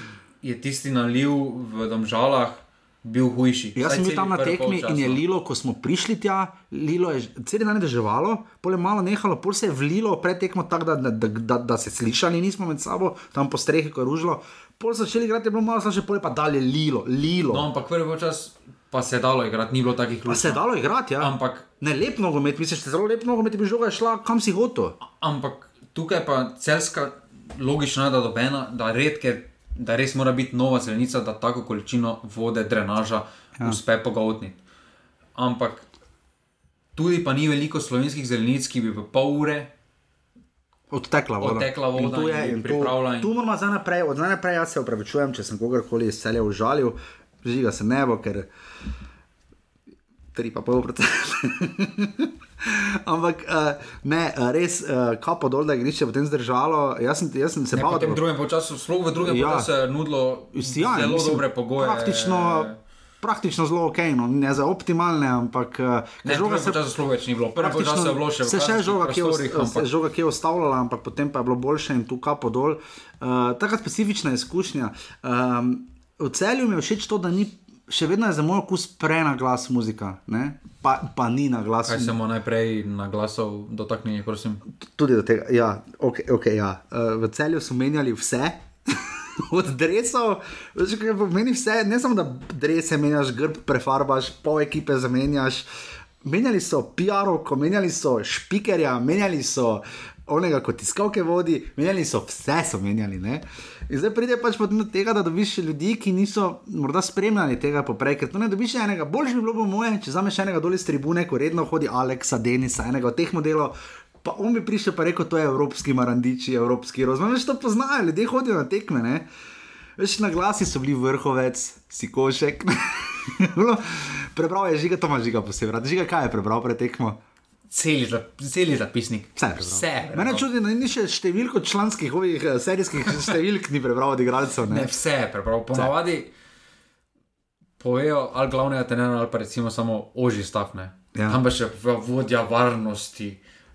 [SPEAKER 2] je tisti naliv v domžalah bil hujši.
[SPEAKER 1] Jaz sem bil tam na tekmi in je lilo, ko smo prišli tja, lilo je cel dan deževalo, pole malo nehalo, pol se je vlilo pred tekmo tako, da, da, da, da, da se slišali nismo med sabo, tam po strehi, ko je ružilo. Pol so začeli igrati, je bilo malo slabše, pole pa dalje lilo, lilo.
[SPEAKER 2] No, ampak prvi čas pa se je dalo igrati, ni bilo takih
[SPEAKER 1] Pa se je dalo igrati, ja.
[SPEAKER 2] Ampak,
[SPEAKER 1] Ne lep nogomet, misliš, da je zelo lep nogomet, bi žoga šla kam si hotel.
[SPEAKER 2] ampak tukaj pa celska logična, da dobena, da redke. Da res mora biti nova zelenica, da tako količino vode, drenaža ja. uspe pogotniti. Ampak tudi pa ni veliko slovenskih zelenic, ki bi v pol ure
[SPEAKER 1] Odtekla voda.
[SPEAKER 2] Odtekla voda
[SPEAKER 1] In tu je,
[SPEAKER 2] in pripravila
[SPEAKER 1] tu,
[SPEAKER 2] in-
[SPEAKER 1] tu moramo zdaj naprej, od zdaj naprej jaz se upravičujem, če sem kogarkoli iz celja užalil, žiga se ne bo, ker 3,5 procent. <laughs> <laughs> Ampak uh, ne, uh, res, uh, kapo dol, da je igrišče potem zdržalo. Jaz sem, jaz sem se
[SPEAKER 2] Ne,
[SPEAKER 1] bal,
[SPEAKER 2] potem v drugem času, sploh v drugem
[SPEAKER 1] Ja.
[SPEAKER 2] ja. času je nudilo
[SPEAKER 1] Ja,
[SPEAKER 2] zelo
[SPEAKER 1] mislim,
[SPEAKER 2] dobre pogoje.
[SPEAKER 1] Praktično, praktično zelo ok, no, ne za optimalne, ampak
[SPEAKER 2] Ne,
[SPEAKER 1] žoga
[SPEAKER 2] drugem času sploh več ni bilo.
[SPEAKER 1] Praktično
[SPEAKER 2] čas je bilo še v
[SPEAKER 1] se še žoga, ki je, se
[SPEAKER 2] ampak
[SPEAKER 1] žoga, ki je ostavljala, ampak potem pa je bilo boljše in tu kapo dol. Uh, Taka specifična izkušnja. Um, v celju mi je všeč to, da ni. Še vedno je za moj okus prena glas muzika, ne? Pa, pa ni na glas.
[SPEAKER 2] kaj se mu najprej na glasov dotaknili, prosim.
[SPEAKER 1] Tudi do tega, ja, okay, okay, ja. Uh, v celju so menjali vse. <laughs> Od drevesov, pomeni vse, ne samo da drevese menjaš, grb prefarbaš, pol ekipe zamenjaš. Menjali so PR-ovko, menjali so špikerja, menjali so onega, kot tiskalke vodi, menjali so vse, so menjali. Ne? In zdaj pride pač do tega, da dobiš ljudi, ki niso morda spremljali tega poprej, ker to ne dobiš enega. Boljše bi bilo po moje, če zameš enega dol iz tribune, ko redno hodi Aleksa, Denisa, enega od teh modelov. Pa on bi prišel in rekel, to je evropski marandiči, evropski rozmer. Veš, to poznajo, ljudje hodijo na tekme. Ne? Veš, na glasi so bili vrhovec, si košek. <laughs> Prebral je žiga, to ima žiga posebej. Žiga, kaj je prebral pred tekmo?
[SPEAKER 2] Celi, celi zapisnik.
[SPEAKER 1] Vse je prebral.
[SPEAKER 2] Vse je prebral.
[SPEAKER 1] Mene čudi, da ni še številko članskih ovih eh, serijskih <laughs> številk ni prebral od igralcev.
[SPEAKER 2] Ne,
[SPEAKER 1] Ne?
[SPEAKER 2] vse je prebral. Ponavadi povejo ali glavnega tenera, ali pa recimo samo oži stavne.
[SPEAKER 1] Ja.
[SPEAKER 2] Tam pa še vodja varnosti.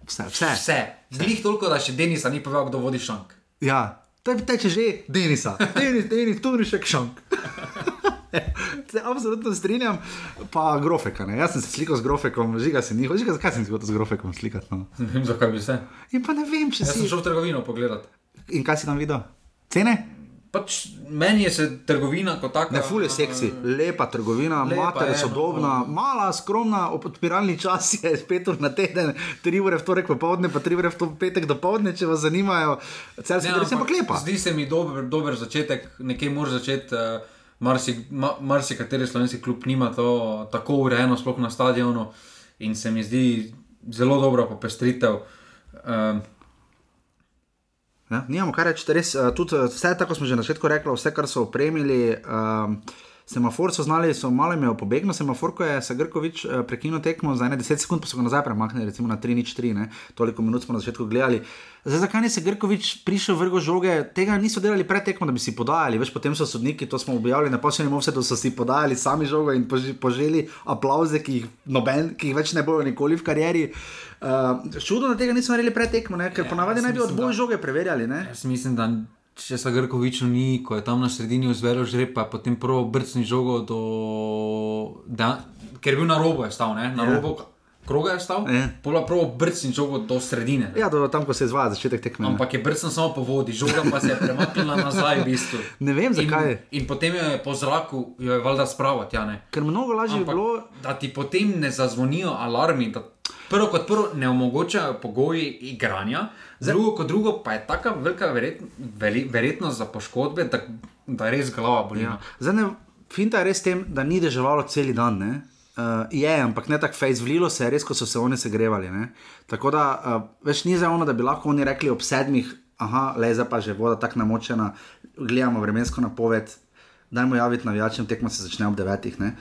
[SPEAKER 1] Vse, vse.
[SPEAKER 2] Vse. Glih toliko, da še Denisa ni povedal, kdo vodi šank.
[SPEAKER 1] Ja, to je teče že Denisa, Denis, Denis, tu ni še kšank. <laughs> <laughs> Se absolutno strinjam, pa grofeka. Ne? Jaz sem se slikal z grofekom, žiga se ni, žiga, zakaj sem se z grofekom slikati? No?
[SPEAKER 2] Ne vem, zakaj bi se.
[SPEAKER 1] In pa ne vem, če
[SPEAKER 2] Jaz
[SPEAKER 1] si.
[SPEAKER 2] sem šel v trgovino pogledat.
[SPEAKER 1] In kaj si tam videl? Cene?
[SPEAKER 2] Pač meni je se trgovina kot taka.
[SPEAKER 1] Ne, ful je seksi, lepa trgovina,
[SPEAKER 2] Lepa
[SPEAKER 1] mater je
[SPEAKER 2] je,
[SPEAKER 1] sodobna,
[SPEAKER 2] no.
[SPEAKER 1] mala, skromna, odpiralni čas je <laughs> spet na teden, tri ure v torek popovdne, pa tri ure v to- petek do povdne, če vas zanimajo. Celski res je pa lepa.
[SPEAKER 2] Zdi se mi dober, dober začetek, nekje moraš začeti. Uh, Marsi, ma, marsikateri slovenski klub nima to tako urejeno, sploh na stadionu, in se mi zdi zelo dobra popestritev. Um,
[SPEAKER 1] Ja, nimamo kaj reči, res, uh, tudi eh, vse, tako smo že na začetku rekli, vse, kar so opremili. Um, Semafor so znali, so malo imeli pobegno, semafor, ko je se Grkovič uh, prekinil tekmo za 10 sekund, pa so ga nazaj premaknili, recimo na 3-3, toliko minut smo na začetku gledali. Zdaj, zakaj ni se Grkovič prišel vrgo žoge, tega niso delali pred tekmo, da bi si podajali, veš, potem so sodniki, to smo objavili na posebnem offsetu, so si podajali sami žogo in poži- poželi aplauze, ki jih, noben, ki jih več ne bojo nikoli v karieri. Uh, čudno, da tega niso naredili pred tekmo, ne? ker ja, ponavadi naj bi odboj
[SPEAKER 2] da-
[SPEAKER 1] žoge preverjali. Ne?
[SPEAKER 2] jaz mislim, da če se Grkoviču ni, ko je tam na sredini vzvelo žreb, pa je potem prvo brcni žogo do. Da, ker je bil na robu, je stal, ne? na
[SPEAKER 1] Ja.
[SPEAKER 2] robu kroga je stal,
[SPEAKER 1] Ja.
[SPEAKER 2] pola prvo brcni žogo do sredine.
[SPEAKER 1] Ja, do tam, ko se izvaja začetek tekme. ne.
[SPEAKER 2] Ampak je brcnil samo po vodi, žoga pa se je premaknila nazaj v bistvu.
[SPEAKER 1] Ne vem, zakaj.
[SPEAKER 2] In, in potem jo je po zraku, jo je valjda spraviti, ja ne.
[SPEAKER 1] Ker mnogo lažje
[SPEAKER 2] Ampak,
[SPEAKER 1] bilo.
[SPEAKER 2] da ti potem ne zazvonijo alarmi, prvo kot prvo ne omogočajo pogoji igranja, drugo kot drugo pa je tako velika verjet, veli, verjetnost za poškodbe, da, da res glava boli.
[SPEAKER 1] Ja.
[SPEAKER 2] Ja.
[SPEAKER 1] Zdaj, ne, finta je res tem, da ni deževalo cel dan. Ne? Uh, je, ampak ne tako fejs, vlilo se je res, ko so se oni segrevali. Ne? Tako da uh, več ni za ono, da bi lahko oni rekli ob sedmih, aha, le zdaj pa že voda tako namočena, gledamo vremensko napoved, dajmo javiti navijačem, tekmo se začne ob devetih. Ne?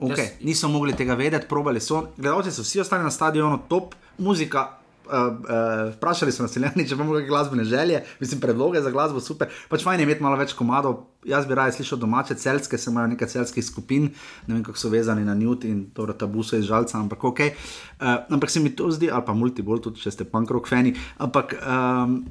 [SPEAKER 1] Okay.
[SPEAKER 2] Jaz-
[SPEAKER 1] Niso mogli tega vedeti, probali so. Gledalci so vsi ostali na stadionu, top, muzika Uh, uh, vprašali so nas, celjani, če imamo kakšne glasbene želje, mislim, predloge za glasbo, super. Pač fajn je imeti malo več komadov. Jaz bi raje slišal domače celske, se imajo nekaj celskih skupin, ne vem, kako so vezani na Newt in torej tabu so iz žalca, ampak ok. Uh, ampak se mi to zdi, ali pa multibol, tudi če ste punk rock fani. Ampak um,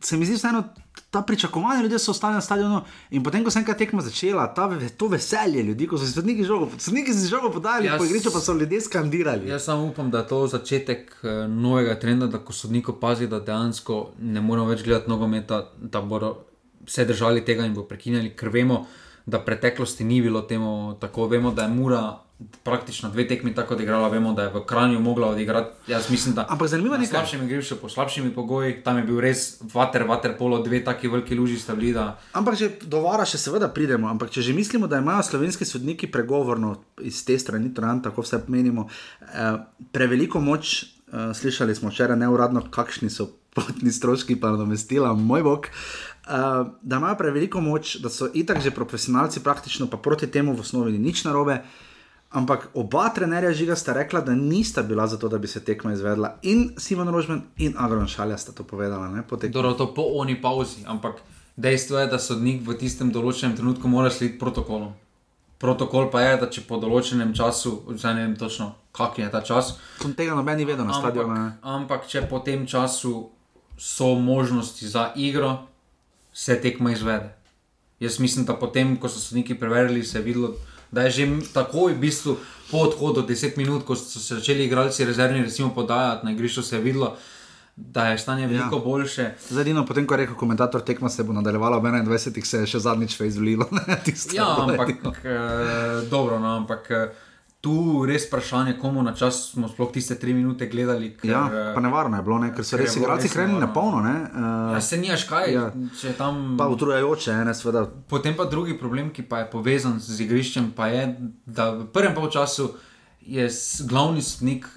[SPEAKER 1] se mi zdi vseeno ta pričakovanja, ljudje so ostali na stadionu in potem, ko se je enkrat tekma začela, ta, to veselje ljudi, ko so se sodniki žogo, sodniki si žogo podali, po igrišču pa so ljudje skandirali.
[SPEAKER 2] Jaz samo upam, da je to začetek uh, novega trenda, da ko sodniko pazi, da dejansko ne moramo več gledati nogometa, da bodo se držali tega in bo prekinjali, ker vemo, da preteklosti ni bilo temu tako. Vemo, da je mura praktično dve tekmi tako odigrala, vemo, da je v Kranju mogla odigrati. Jaz mislim, da
[SPEAKER 1] Ampak zanimivo je
[SPEAKER 2] na
[SPEAKER 1] nekaj.
[SPEAKER 2] slabšem igrišču, po slabšimi pogoji, tam je bil res vater, vater polo, dve taki veliki luži sta bili. Da...
[SPEAKER 1] Ampak že do vara še seveda pridemo. Ampak če že mislimo, da imajo slovenski sodniki pregovorno iz te strani, Turan, tako vse menimo, eh, preveliko moč, eh, slišali smo včeraj neuradno, kakšni so potni stroški, pa nadomestila, moj bog. Uh, da imajo preveliko moč, da so itak že profesionalci, praktično pa proti temu v osnovi ni nič narobe. Ampak oba trenerja žiga sta rekla, da nista bila za to, da bi se tekma izvedla. In Simon Rožman in Agron Šalja sta to povedala.
[SPEAKER 2] Dobro, to po oni pauzi, ampak dejstvo je, da sodnik v tistem določenem trenutku mora slediti protokolom. Protokol pa je, da če po določenem času, zdaj ne vem točno, kak je ta čas,
[SPEAKER 1] Tam tega noben ni vedel na stadionu. ne.
[SPEAKER 2] ampak, ampak če po tem času so možnosti za igro, se tekma izvede. Jaz mislim, da potem, ko so sodniki preverili, se je videlo, da je že takoj, v bistvu, po odhodu 10 minut, ko so se začeli igralci rezervni, recimo podajati na igrišču, se je videlo, da je stanje veliko ja. boljše.
[SPEAKER 1] Zadino, potem, ko je rekel komentator, tekma se bo nadaljevala ob 21, se je še zadnjič izvolilo. <laughs>
[SPEAKER 2] Ja, ampak eh, dobro, no, ampak eh, tu res vprašanje, komu na čas smo sploh tiste tri minute gledali. Ker,
[SPEAKER 1] Ja,
[SPEAKER 2] eh,
[SPEAKER 1] pa nevarno je bilo, ne? ker so res igralci krenili na polno. Uh,
[SPEAKER 2] Ja, se nijaš kaj,
[SPEAKER 1] Ja.
[SPEAKER 2] če tam.
[SPEAKER 1] pa utrujajoče, ne, seveda.
[SPEAKER 2] Potem pa drugi problem, ki pa je povezan z igriščem, pa je, da v prvem polčasu je glavni sodnik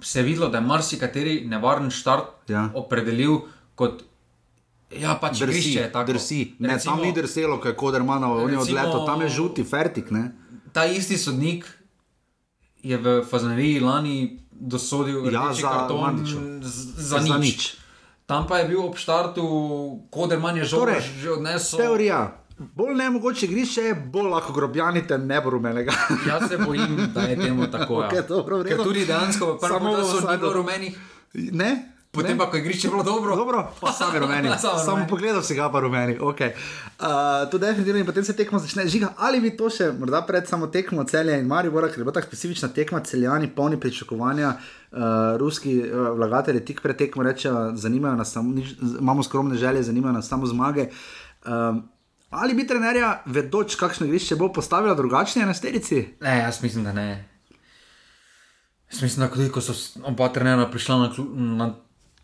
[SPEAKER 2] se videlo, da je marsikateri nevaren štart
[SPEAKER 1] Ja.
[SPEAKER 2] opredelil kot. Ja, pač
[SPEAKER 1] Drsi,
[SPEAKER 2] igrišče je tako.
[SPEAKER 1] drsi. Ne, tam ni drselo, ko je Kodermanov, on je
[SPEAKER 2] recimo-
[SPEAKER 1] odletel, tam je žuti, fertik. Ne?
[SPEAKER 2] Ta isti sodnik je v Fazaneriji lani dosodil
[SPEAKER 1] Ja, za
[SPEAKER 2] karton za,
[SPEAKER 1] Za
[SPEAKER 2] za nič.
[SPEAKER 1] nič.
[SPEAKER 2] Tam pa je bil ob štartu, Koderman je žogo
[SPEAKER 1] Torej,
[SPEAKER 2] že odnesel.
[SPEAKER 1] Teorija. Bolj nemogoče igrišče je, bolj lahko grobjanite ne bo rumenega.
[SPEAKER 2] Jaz se bojim, da je temu tako. Ja. <laughs>
[SPEAKER 1] Okej, dobro,
[SPEAKER 2] Ker tudi dejansko v prvem
[SPEAKER 1] Samo v
[SPEAKER 2] času ni
[SPEAKER 1] offsideu.
[SPEAKER 2] bilo rumenih,
[SPEAKER 1] ne?
[SPEAKER 2] Potem
[SPEAKER 1] ne?
[SPEAKER 2] pa ko je igrišče bilo dobro.
[SPEAKER 1] Dobro, pa sami rumeni. <laughs>
[SPEAKER 2] Samo
[SPEAKER 1] pogledal si ga, pa rumeni. Okay. Uh, to definitivno in potem se tekmo začne. Žiga, ali bi to še, morda pred samo tekmo celja in Maribora, ker je bila tako specifična tekma, celjani polni pričakovanja, uh, ruski uh, vlagatelji tik pred tekmo rečejo, zanimajo nas samo, nič, imamo skromne želje, zanimajo nas samo zmage. Um, ali bi trenerja, vedoč, kakšno igrišče bo postavila drugačne na sterici?
[SPEAKER 2] Ne, jaz mislim, da ne. Jaz mislim, da ko so s- oba trenera prišla na, na,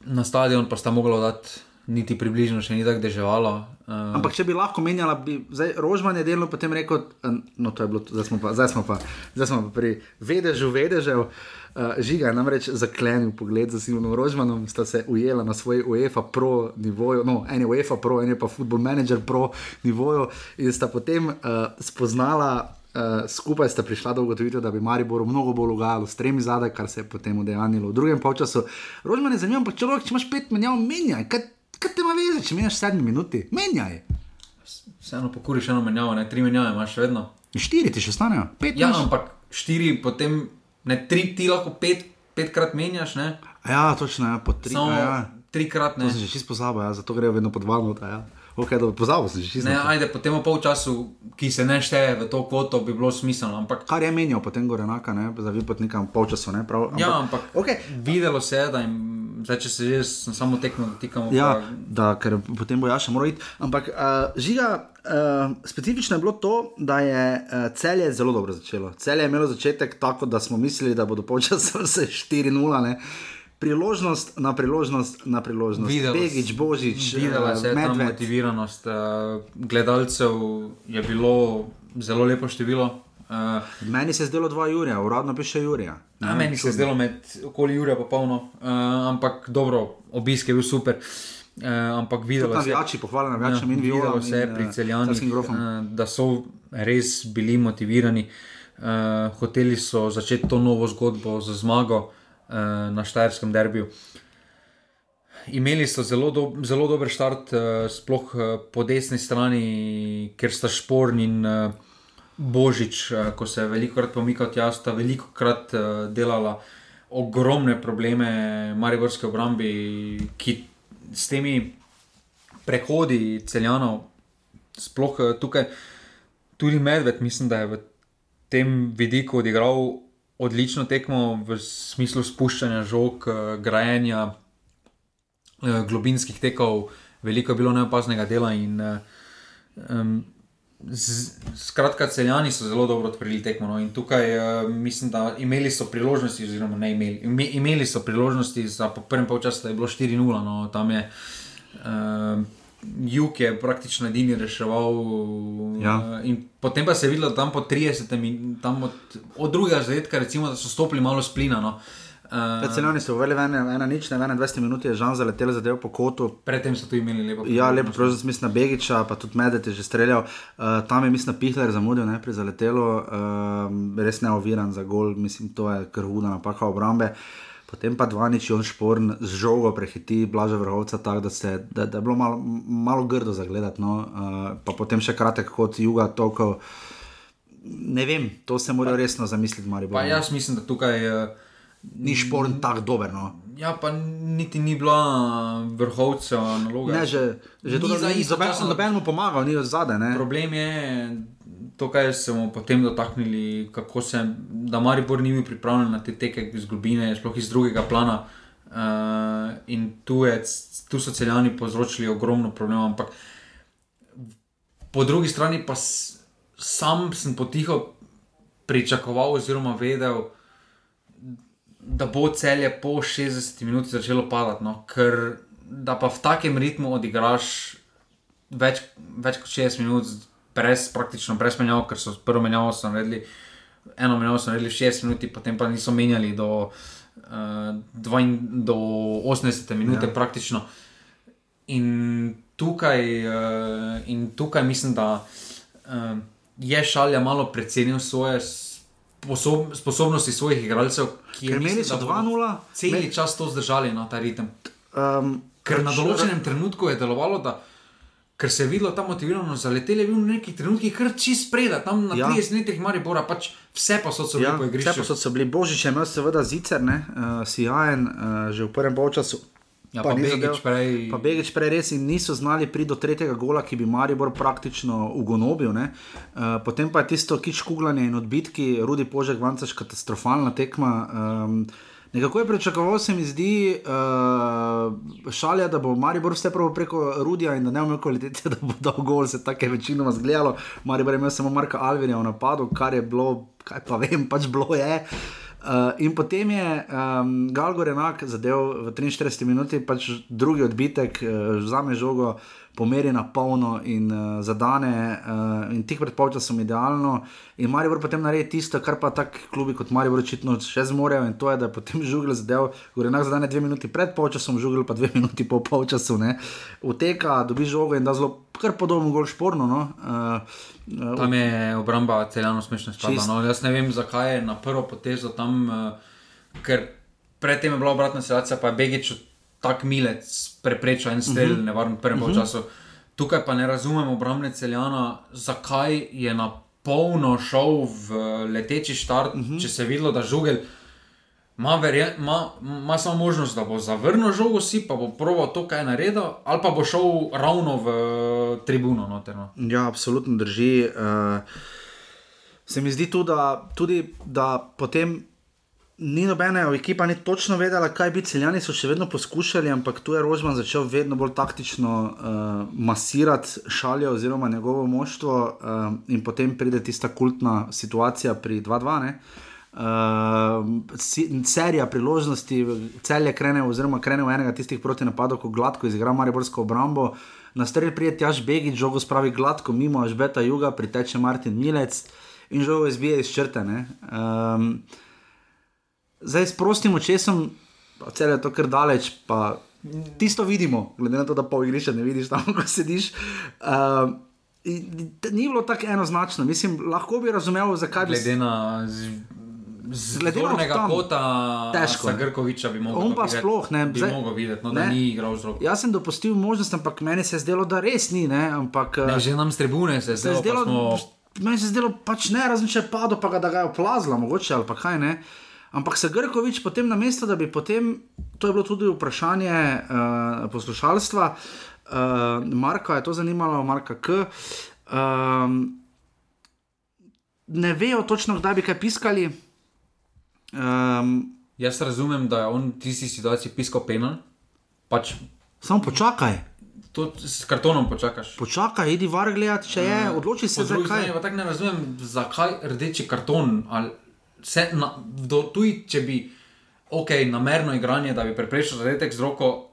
[SPEAKER 2] na stadion, pa sta mogla dati niti približno, še ni tako deževalo. Uh,
[SPEAKER 1] Ampak če bi lahko menjala, bi zdaj Rožman je delno potem rekel, eh, no to je bilo, zdaj smo pa, zdaj smo pa, zdaj smo pa pri vedežu, vedežev. Uh, žiga je namreč zaklenil pogled za Simonom Rožmanom, sta se ujela na svoji UEFA Pro nivoju, no, en je UEFA Pro, en je pa Football Manager Pro nivoju in sta potem uh, spoznala. Uh, skupaj sta prišla do ugotovitve, da bi Mariboru mnogo bolj ugajalo s tremi zadaj, kar se je potem udejanilo v drugem polčasu. Rožman je zanimiv, ampak če, lahko- če imaš pet menjav, menjaj. Kaj, kaj te ima veze, če menjaš sedmi minuti? Menjaj.
[SPEAKER 2] Vseeno pokuriš eno menjavo, ne tri menjave imaš še vedno.
[SPEAKER 1] Štiri ti še stanejo, pet
[SPEAKER 2] Ja,
[SPEAKER 1] imaš.
[SPEAKER 2] ampak štiri, potem ne tri, ti lahko pet, petkrat menjaš, ne?
[SPEAKER 1] Ja, točno, ja, po tri.
[SPEAKER 2] Samo
[SPEAKER 1] Ja.
[SPEAKER 2] trikrat ne.
[SPEAKER 1] To sem že čisto pozabil, ja, zato grejo vedno po dva minuta. Ja. Ok, dobro, pozabil sem že čisto.
[SPEAKER 2] Ne, ajde, potem v polčasu, ki se ne šteje v to kvoto, bi bilo smiselno. Ampak,
[SPEAKER 1] Kar je menjal potem Gorenaka, ne, za vipotnika polčasu, ne, prav. Ampak,
[SPEAKER 2] ja, ampak
[SPEAKER 1] okay.
[SPEAKER 2] videlo se je, da jim, zdaj, če se že samo tekmo dotikamo,
[SPEAKER 1] Ja,
[SPEAKER 2] pa,
[SPEAKER 1] da, ker potem bo Jaša moral iti. Ampak uh, žiga, uh, specifično je bilo to, da je uh, celje zelo dobro začelo. Celje je imelo začetek tako, da smo mislili, da bodo počasi <laughs> vse 4-0. Ne. Priložnost na priložnost na priložnost. Begič, Božič,
[SPEAKER 2] videla
[SPEAKER 1] eh,
[SPEAKER 2] se je ta
[SPEAKER 1] Medved.
[SPEAKER 2] motiviranost. Uh, gledalcev je bilo zelo lepo število. Uh,
[SPEAKER 1] Meni se je zdelo dva Jurija, uradno piše Jurija.
[SPEAKER 2] A meni se je zdelo med okoli ure pa polno, uh, ampak dobro, obisk je bil super. Uh, ampak videlo se je,
[SPEAKER 1] Navijači, pohvala navijačem in
[SPEAKER 2] videlo
[SPEAKER 1] violom
[SPEAKER 2] se je
[SPEAKER 1] in,
[SPEAKER 2] pri
[SPEAKER 1] eh,
[SPEAKER 2] celjanih, uh, da so res bili motivirani. Uh, hoteli so začeti to novo zgodbo z zmago. uh, na Štajerskem derbiju. Imeli so zelo, do, zelo dober start, uh, sploh uh, po desni strani, ker sta šporn in božič, ko se je veliko krat pomikal tja, sta veliko krat delala ogromne probleme Mariborske obrambi, ki s temi prehodi celjanov, sploh tukaj, tudi medved, mislim, da je v tem vidiku odigral odlično tekmo v smislu spuščanja žog, uh, grajenja. Eh, globinskih tekov, veliko je bilo neopaznega dela. In, um, z, skratka, celjani so zelo dobro odprli tekmo. No, in tukaj uh, mislim, da imeli so priložnosti, oziroma ne imeli. Ime, imeli so priložnosti za prvem polčasu, da je bilo 4-0. No, tam je. Uh, Juk je praktično edini reševal.
[SPEAKER 1] Ja.
[SPEAKER 2] Uh, potem pa se je videlo, da tam po 30 minutah, od, od drugega zadetka, recimo, da so stopili malo splina. No. Uh,
[SPEAKER 1] Uh, Celjani so uveli ena, nič, ne 21 minut je žal zaletel za del po kotu.
[SPEAKER 2] Predtem so tu imeli lepo.
[SPEAKER 1] Ja, lepo, prosim, mislim na Begiča, pa tudi Medet je že streljal. Uh, tam je, mislim, Pihler zamudil, ne, pri zaletelu, uh, res neoviran za gol, mislim, to je krvuna napaka obrambe. Potem pa dva nič, on šporn z žogo prehiti blaža vrhovca, tako da, se, da, da je bilo malo, malo grdo zagledati. No. Uh, pa potem še kratek kot juga, toliko. Ne vem, to se mora resno zamisliti, Marijo.
[SPEAKER 2] Jaz mislim, da tukaj. Uh,
[SPEAKER 1] ni šporn tako dober. No.
[SPEAKER 2] Ja, pa niti ni bila vrhovca naloga.
[SPEAKER 1] Ne, že, že to, da ni nobenemu pomagal, ni od zadaj.
[SPEAKER 2] Problem je to, kar smo potem dotaknili, kako se, da Maribor ni bil pripravljen na te teke iz globine, sploh iz drugega plana. Uh, in tu, je, tu so celjani povzročili ogromno problemov, ampak po drugi strani pa s, sam sem potiho pričakoval, oziroma vedel, da bo celje po 60 minutah začelo padati. No? Ker da pa v takem ritmu odigraš več, več kot 60 minut, brez, praktično brez menjav, ker so prvo menjavo naredili, eno menjavo so naredili 60 minut, potem pa niso menjali do, uh, dvajn, do 80 minut, ja. praktično. In tukaj, uh, in tukaj mislim, da uh, je šalja malo predcenil svoje sposob, sposobnosti svojih igralcev, ki
[SPEAKER 1] jih imeli so 2-0,
[SPEAKER 2] cel čas to zdržali na ta ritem. Um, ker na pač, določenem trenutku je delovalo, da ker se je videlo ta motivirano, zaleteli je bil v nekih trenutkih kar čist preda, tam na ja. 30 metrih Maribora, pač vse pa so, so
[SPEAKER 1] ja,
[SPEAKER 2] bili po igrišču.
[SPEAKER 1] Vse pa so bili božič, imel seveda zicer, ne, uh, sijajen, uh, že v prvem polčasu.
[SPEAKER 2] Ja, pa, pa, Begič prej...
[SPEAKER 1] pa Begič prej res in niso znali priti do tretjega gola, ki bi Maribor praktično ugonobil. Uh, potem pa je tisto kičkugljanje in odbitki, Rudi Požek, vancaš katastrofalna tekma. Um, nekako je pričakoval, se mi zdi, uh, šalja, da bo Maribor vse prvo preko Rudija in da ne bo imel kvalitete, <laughs> da bo dal gol, se tako je večinoma zgledalo. Maribor je imel samo Marka Alvinja v napadu, kar je bilo, kaj pa vem, pač bilo je. Uh, in potem je um, Galgor enak zadev v 43 minuti, pač drugi odbitek, uh, vzame žogo, pomeri na polno in uh, zadane, uh, in tih pred polčasom idealno. In Marijo potem naredi tisto, kar pa tak klubi kot Marijo očitno še zmorejo, in to je, da je potem <laughs> žugel zadev, gore enak zadane dve minuti pred polčasom, žugel pa dve minuti po polčasu, ne. Uteka, dobi žogo in da zelo, kar podobno, gol šporno. No.
[SPEAKER 2] Uh, Tam je obramba celjano smešno spadla. No, jaz ne vem, zakaj je na prvo potezo tam, uh, ker predtem je bila obratna situacija, pa je Begič tak milec preprečil en strel, uh mhm. -huh. nevarno prvem uh mhm. -huh. času. Tukaj pa ne razumem obrambne celjana, zakaj je na polno šel v leteči štart, uh mhm. -huh. če se je videlo, da žugel. Ma, verje, ma, ma samo možnost, da bo zavrnil žogo, si pa bo proval to, kaj je naredil, ali pa bo šel ravno v tribuno. Noterno.
[SPEAKER 1] Ja, absolutno drži. Uh, se mi zdi tudi, da, tudi, da potem ni nobene ekipa, ni točno vedela, kaj bi celjani so še vedno poskušali, ampak tu je Rožman začel vedno bolj taktično uh, masirati šalje oziroma njegovo moštvo, uh, in potem pride tista kultna situacija pri 2-2. Uh, serija priložnosti, cel je krenil, oziroma krenil enega tistih proti napadov, ko gladko izigra Mariborsko obrambo. Na strelj pride Jaš Begič, žogo spravi gladko, mimo Ažbeta Juga, priteče Martin Milec in žogo izbije iz črte. Um, zdaj s prostim očesom, vse je to kar daleč, pa tisto vidimo, glede na to, da pol igrišča ne vidiš tam, <laughs> ko sediš. Uh, Ni bilo tako enoznačno, mislim, lahko bi razumel, zakaj
[SPEAKER 2] bi. Glede na Z
[SPEAKER 1] tam,
[SPEAKER 2] kota
[SPEAKER 1] težko.
[SPEAKER 2] Grkoviča bi mogel
[SPEAKER 1] On
[SPEAKER 2] to
[SPEAKER 1] pa
[SPEAKER 2] videti,
[SPEAKER 1] sploh ne,
[SPEAKER 2] Bi mogel videti, no, da
[SPEAKER 1] ne.
[SPEAKER 2] ni igral z roko.
[SPEAKER 1] Jaz sem dopustil možnost, ampak meni se je zdelo, da res ni. Ne? Ampak,
[SPEAKER 2] Ne,
[SPEAKER 1] eh,
[SPEAKER 2] že nam z tribune se je
[SPEAKER 1] se
[SPEAKER 2] zdelo,
[SPEAKER 1] zdelo,
[SPEAKER 2] pa smo
[SPEAKER 1] meni se je zdelo pač ne, razen če je padlo, pa ga, da ga je oplazila, mogoče ali pa kaj ne. Ampak se Grkovič potem na mesto, da bi potem, to je bilo tudi vprašanje uh, poslušalstva, uh, Marka je to zanimalo, Marka K. Um, ne vejo točno, kdaj bi kaj piskali. Um,
[SPEAKER 2] Jaz razumem, da je on v tisti situaciji piskal penal. Pač
[SPEAKER 1] samo počakaj,
[SPEAKER 2] to s kartonom počakaš.
[SPEAKER 1] počakaj, idi var gledati, če je, odloči se zakaj.
[SPEAKER 2] strani pa tako ne razumem, zakaj rdeči karton. ali Se, na, do, tuj, če bi, ok, namerno igranje, da bi preprečil zadetek z roko,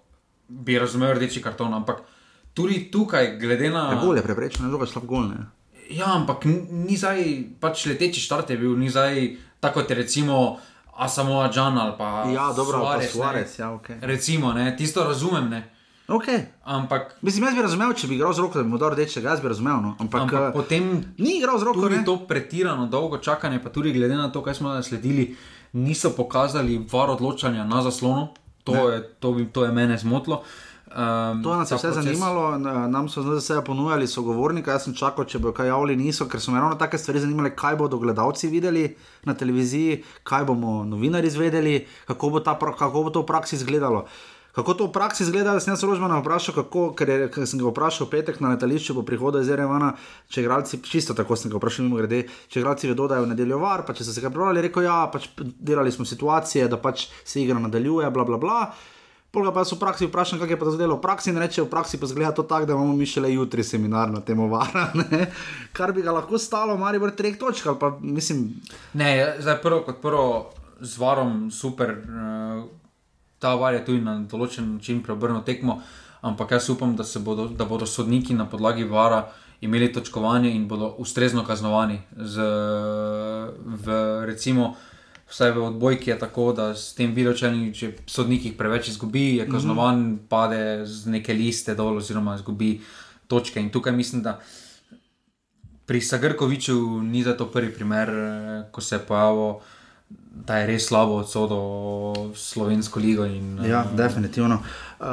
[SPEAKER 2] bi razumel rdeči karton, ampak tudi tukaj, glede na.
[SPEAKER 1] Gol je preprečen, druga slab gol. Ne?
[SPEAKER 2] Ja, ampak ni zdaj, pač leteči štart je bil, ni zdaj tako kot je recimo Asamoah Džan ali pa
[SPEAKER 1] Ja, dobro, ali pa
[SPEAKER 2] Suarez, ne.
[SPEAKER 1] Suarez, ja, ok.
[SPEAKER 2] Recimo, ne, tisto razumem, ne.
[SPEAKER 1] Okay.
[SPEAKER 2] Ampak,
[SPEAKER 1] Mislim, jaz bi razumel, če bi igral z roko, da bi mu dal rdečega, jaz bi razumel. No. Ampak,
[SPEAKER 2] ampak
[SPEAKER 1] ampak
[SPEAKER 2] potem
[SPEAKER 1] ni igral z roko,
[SPEAKER 2] tudi
[SPEAKER 1] ne?
[SPEAKER 2] to pretirano dolgo čakanje, pa tudi glede na to, kaj smo sledili, niso pokazali var odločanja na zaslonu. To, je, to, bi, to je mene zmotilo. Um,
[SPEAKER 1] To nas je vse zanimalo, nam so zdaj vse ponujali sogovornika, jaz sem čakal, če bodo kaj javili, niso, ker so me ravno take stvari zanimale, kaj bodo gledalci videli na televiziji, kaj bomo novinari izvedeli, kako bo, ta, kako bo to v praksi izgledalo. Kako to v praksi izgleda, sem jaz rožmana vprašal, kako, ker, je, ker sem ga vprašal petek na letališču po prihodu iz Erevana, če igralci, čisto tako sem ga vprašal, mimo grede, če igralci vedo, da je v nedeljo var, pa če so se ga prebrali, rekel ja, pač delali smo situacije, da pač se igra nadaljuje, bla bla bla. Pol ga pa jaz v praksi vprašam, kako je pa to zdelo v praksi, reče, v praksi pa zgleda to tako, da imamo mi šele jutri seminar na temo vara, <laughs> ne? kar bi ga lahko stalo, mari bo treh točk, ali pa mislim,
[SPEAKER 2] Ne, zdaj prvo kot prvo z varom super. Uh, ta var je tudi na določen način preobrnil tekmo, ampak jaz upam, da, bodo, da bodo sodniki na podlagi vara imeli točkovanje in bodo ustrezno kaznovani. Z, v, recimo, vsaj v odbojki je tako, da s tem videočelni, če sodnik jih preveč izgubi, je kaznovan, mm -hmm. pade z neke liste dol, oziroma izgubi točke. In tukaj mislim, da pri Sagrkoviču ni za to prvi primer, eh, ko se je pojavil, da je res slabo odsodil slovensko ligo. In,
[SPEAKER 1] ja, definitivno. Uh,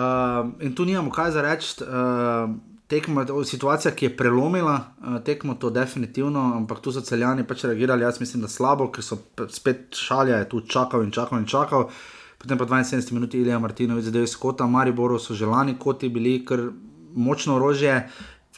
[SPEAKER 1] in tu nimamo kaj za reči. Uh, Tekmo, situacija, ki je prelomila uh, tekmo, to definitivno, ampak tu so celjani pač reagirali, jaz mislim, da slabo, ker so spet šalja, je tu čakal in čakal in čakal. Potem pa 72 minut Ilija Martinovic zadev iz kota, Mariboru so želani koti bili, ker močno orožje,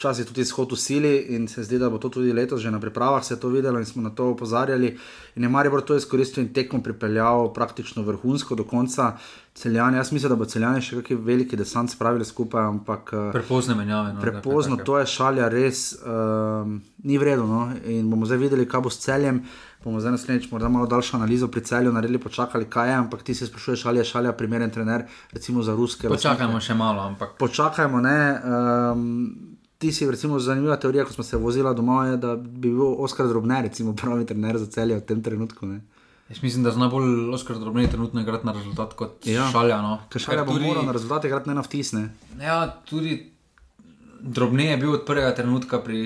[SPEAKER 1] včasih tudi izhod v sili in se zdi, da bo to tudi letos že na pripravah se je to videlo in smo na to opozarjali. In je Maribor to izkoristil in tekmo pripeljal praktično vrhunsko do konca. Celjani, jaz mislim, da bo celjani še kakšen veliki desant spravili skupaj, ampak eh,
[SPEAKER 2] Prepozne menjave. No,
[SPEAKER 1] prepozno,
[SPEAKER 2] take.
[SPEAKER 1] to je šalja, res um, ni vredno. No? In bomo zdaj videli, kaj bo s celjem. Bomo zdaj naslednjič morda malo daljšo analizo pri celju naredili, počakali, kaj je, ampak ti se sprašuješ, ali je šalja primeren trener, recimo za ruske.
[SPEAKER 2] Počakajmo
[SPEAKER 1] lastnike.
[SPEAKER 2] še malo, ampak
[SPEAKER 1] Počakajmo, ne. Um, ti si, recimo, zanimiva teorija, ko smo se vozila domov, je, da bi bil Oskar Drobne, recimo, pravi trener za celje v tem trenutku. Ne?
[SPEAKER 2] jaz mislim, da zna bolj Oskar drobni trenutno igrati na rezultat kot
[SPEAKER 1] Ja.
[SPEAKER 2] ja. šalja. No.
[SPEAKER 1] Ker šalja bo
[SPEAKER 2] tudi-
[SPEAKER 1] moral na rezultate igrati ne na vtisne.
[SPEAKER 2] Ja, tudi drobne je bil od prvega trenutka pri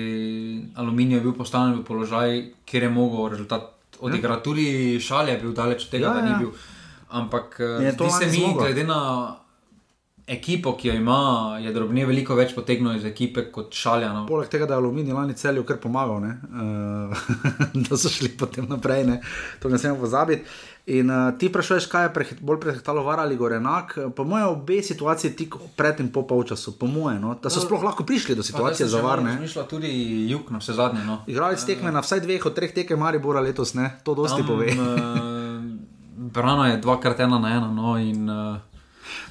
[SPEAKER 2] Aluminiju, je bil postavljen v položaj, kjer je mogel rezultat odigrati. Tudi šal je bil daleč od tega,
[SPEAKER 1] Ja,
[SPEAKER 2] ja, da
[SPEAKER 1] ja.
[SPEAKER 2] ni bil. Ampak
[SPEAKER 1] Je
[SPEAKER 2] eh,
[SPEAKER 1] to
[SPEAKER 2] zdi se mi,
[SPEAKER 1] zmogel.
[SPEAKER 2] glede na ekipo, ki jo ima, je drobne veliko več potegnil iz ekipe kot šalja. No.
[SPEAKER 1] Poleg tega, da je Aluminij lani celju kar pomagal, ne? uh, <laughs> da so šli potem naprej, ne? to ne smemo pozabiti. In uh, ti vprašuješ, kaj je prehet, bolj prehtalo var ali gorenak. Po mojem, obe situaciji tik pred in po polčasu, po mojem, no? da so sploh lahko prišli do situacije za varne.
[SPEAKER 2] Razmišlja tudi jug na vse zadnje. No.
[SPEAKER 1] Igralec tekme na vsaj dveh od treh tekem Maribora letos, ne? to dosti
[SPEAKER 2] Tam,
[SPEAKER 1] pove.
[SPEAKER 2] eh, Brana je dvakrat ena na ena. No, in, uh,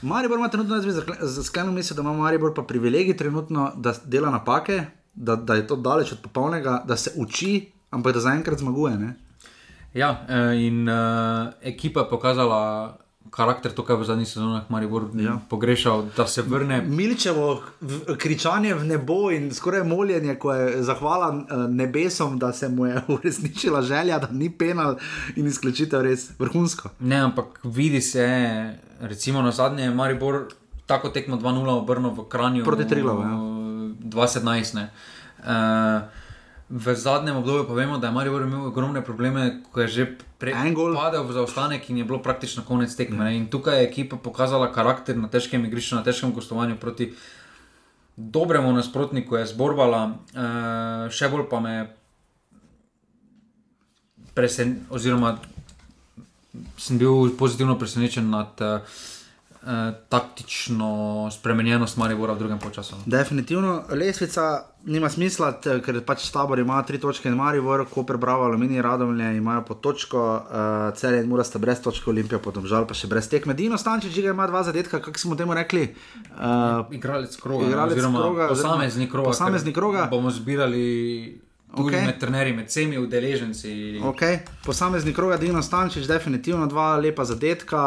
[SPEAKER 1] Maribor ima trenutno, jaz bi zakle- sklenil misel, da ima Maribor pa privilegij trenutno, da dela napake, da, da je to daleč od popolnega, da se uči, ampak da zaenkrat zmaguje. Ne?
[SPEAKER 2] Ja, eh, in uh, ekipa je pokazala karakter, to, kar v zadnjih sezonah Maribor
[SPEAKER 1] Ja.
[SPEAKER 2] pogrešal, da se vrne.
[SPEAKER 1] Miličevo kričanje v nebo in skoraj moljenje, ko je zahvala eh, nebesom, da se mu je <laughs> uresničila želja, da ni penal in izključitev res vrhunsko.
[SPEAKER 2] Ne, ampak vidi se, recimo na zadnje je Maribor tako tekmo 2-0 obrnil v Kranju.
[SPEAKER 1] Proti Triglavu, ja.
[SPEAKER 2] 2017. ne. Uh, V zadnjem obdobju pa vemo, da je Marijo imel ogromne probleme, ko je že padel v zaostanek in je bilo praktično konec tekme. Mm. In tukaj je ekipa pokazala karakter na težkem igrišču, na težkem gostovanju proti dobremu nasprotniku, je zborbala, uh, še bolj pa me presen, oziroma sem bil pozitivno presenečen nad uh, taktično spremenjenost Maribora v drugem času.
[SPEAKER 1] Definitivno, lesvica nima smisla, ker pač tabor ima tri točke in Maribor, ko prebrava aluminij, radovlje imajo po točko, uh, celje in mora sta brez točke, Olimpija potom žal pa še brez tekme. Dino Stančič, že ima dva zadetka, kako smo temu rekli?
[SPEAKER 2] Uh, igralec kroga, igralec kroga, posameznik kroga.
[SPEAKER 1] Posameznik kroga.
[SPEAKER 2] Bomo zbirali. Okay. Med trenerji, med vsemi udeleženci.
[SPEAKER 1] Okay. Posamezni krog, Dino Stančič, definitivno dva lepa zadetka.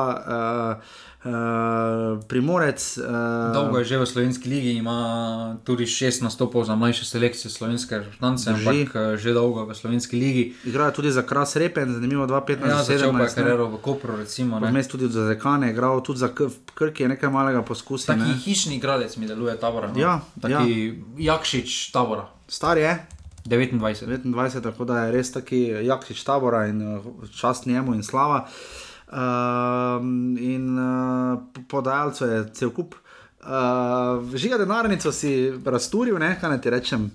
[SPEAKER 1] Uh, Uh, primorec. Uh,
[SPEAKER 2] Dolgo je že v slovenski ligi, ima tudi šest nastopov za mlajše selekcije slovenske štance, ampak uh, že dolgo v slovenski ligi.
[SPEAKER 1] Igrajo tudi za Kras Repen, zanimivo 2-15.
[SPEAKER 2] Ja, začel pa je kariero v Kopru, recimo.
[SPEAKER 1] Vmes tudi za Zekane, igral tudi za Krki, je nekaj malega poskusa.
[SPEAKER 2] Taki ne? hišni igralec mi deluje tabora. No?
[SPEAKER 1] Ja,
[SPEAKER 2] taki ja. Jakšič tabora.
[SPEAKER 1] Star je.
[SPEAKER 2] 29.
[SPEAKER 1] 29, tako da je res taki Jakšič tabora in čast njemu in slava. Uh, in uh, podajalcev je cel kup. Uh, žiga denarnico si razturil, ne kaj ti rečem.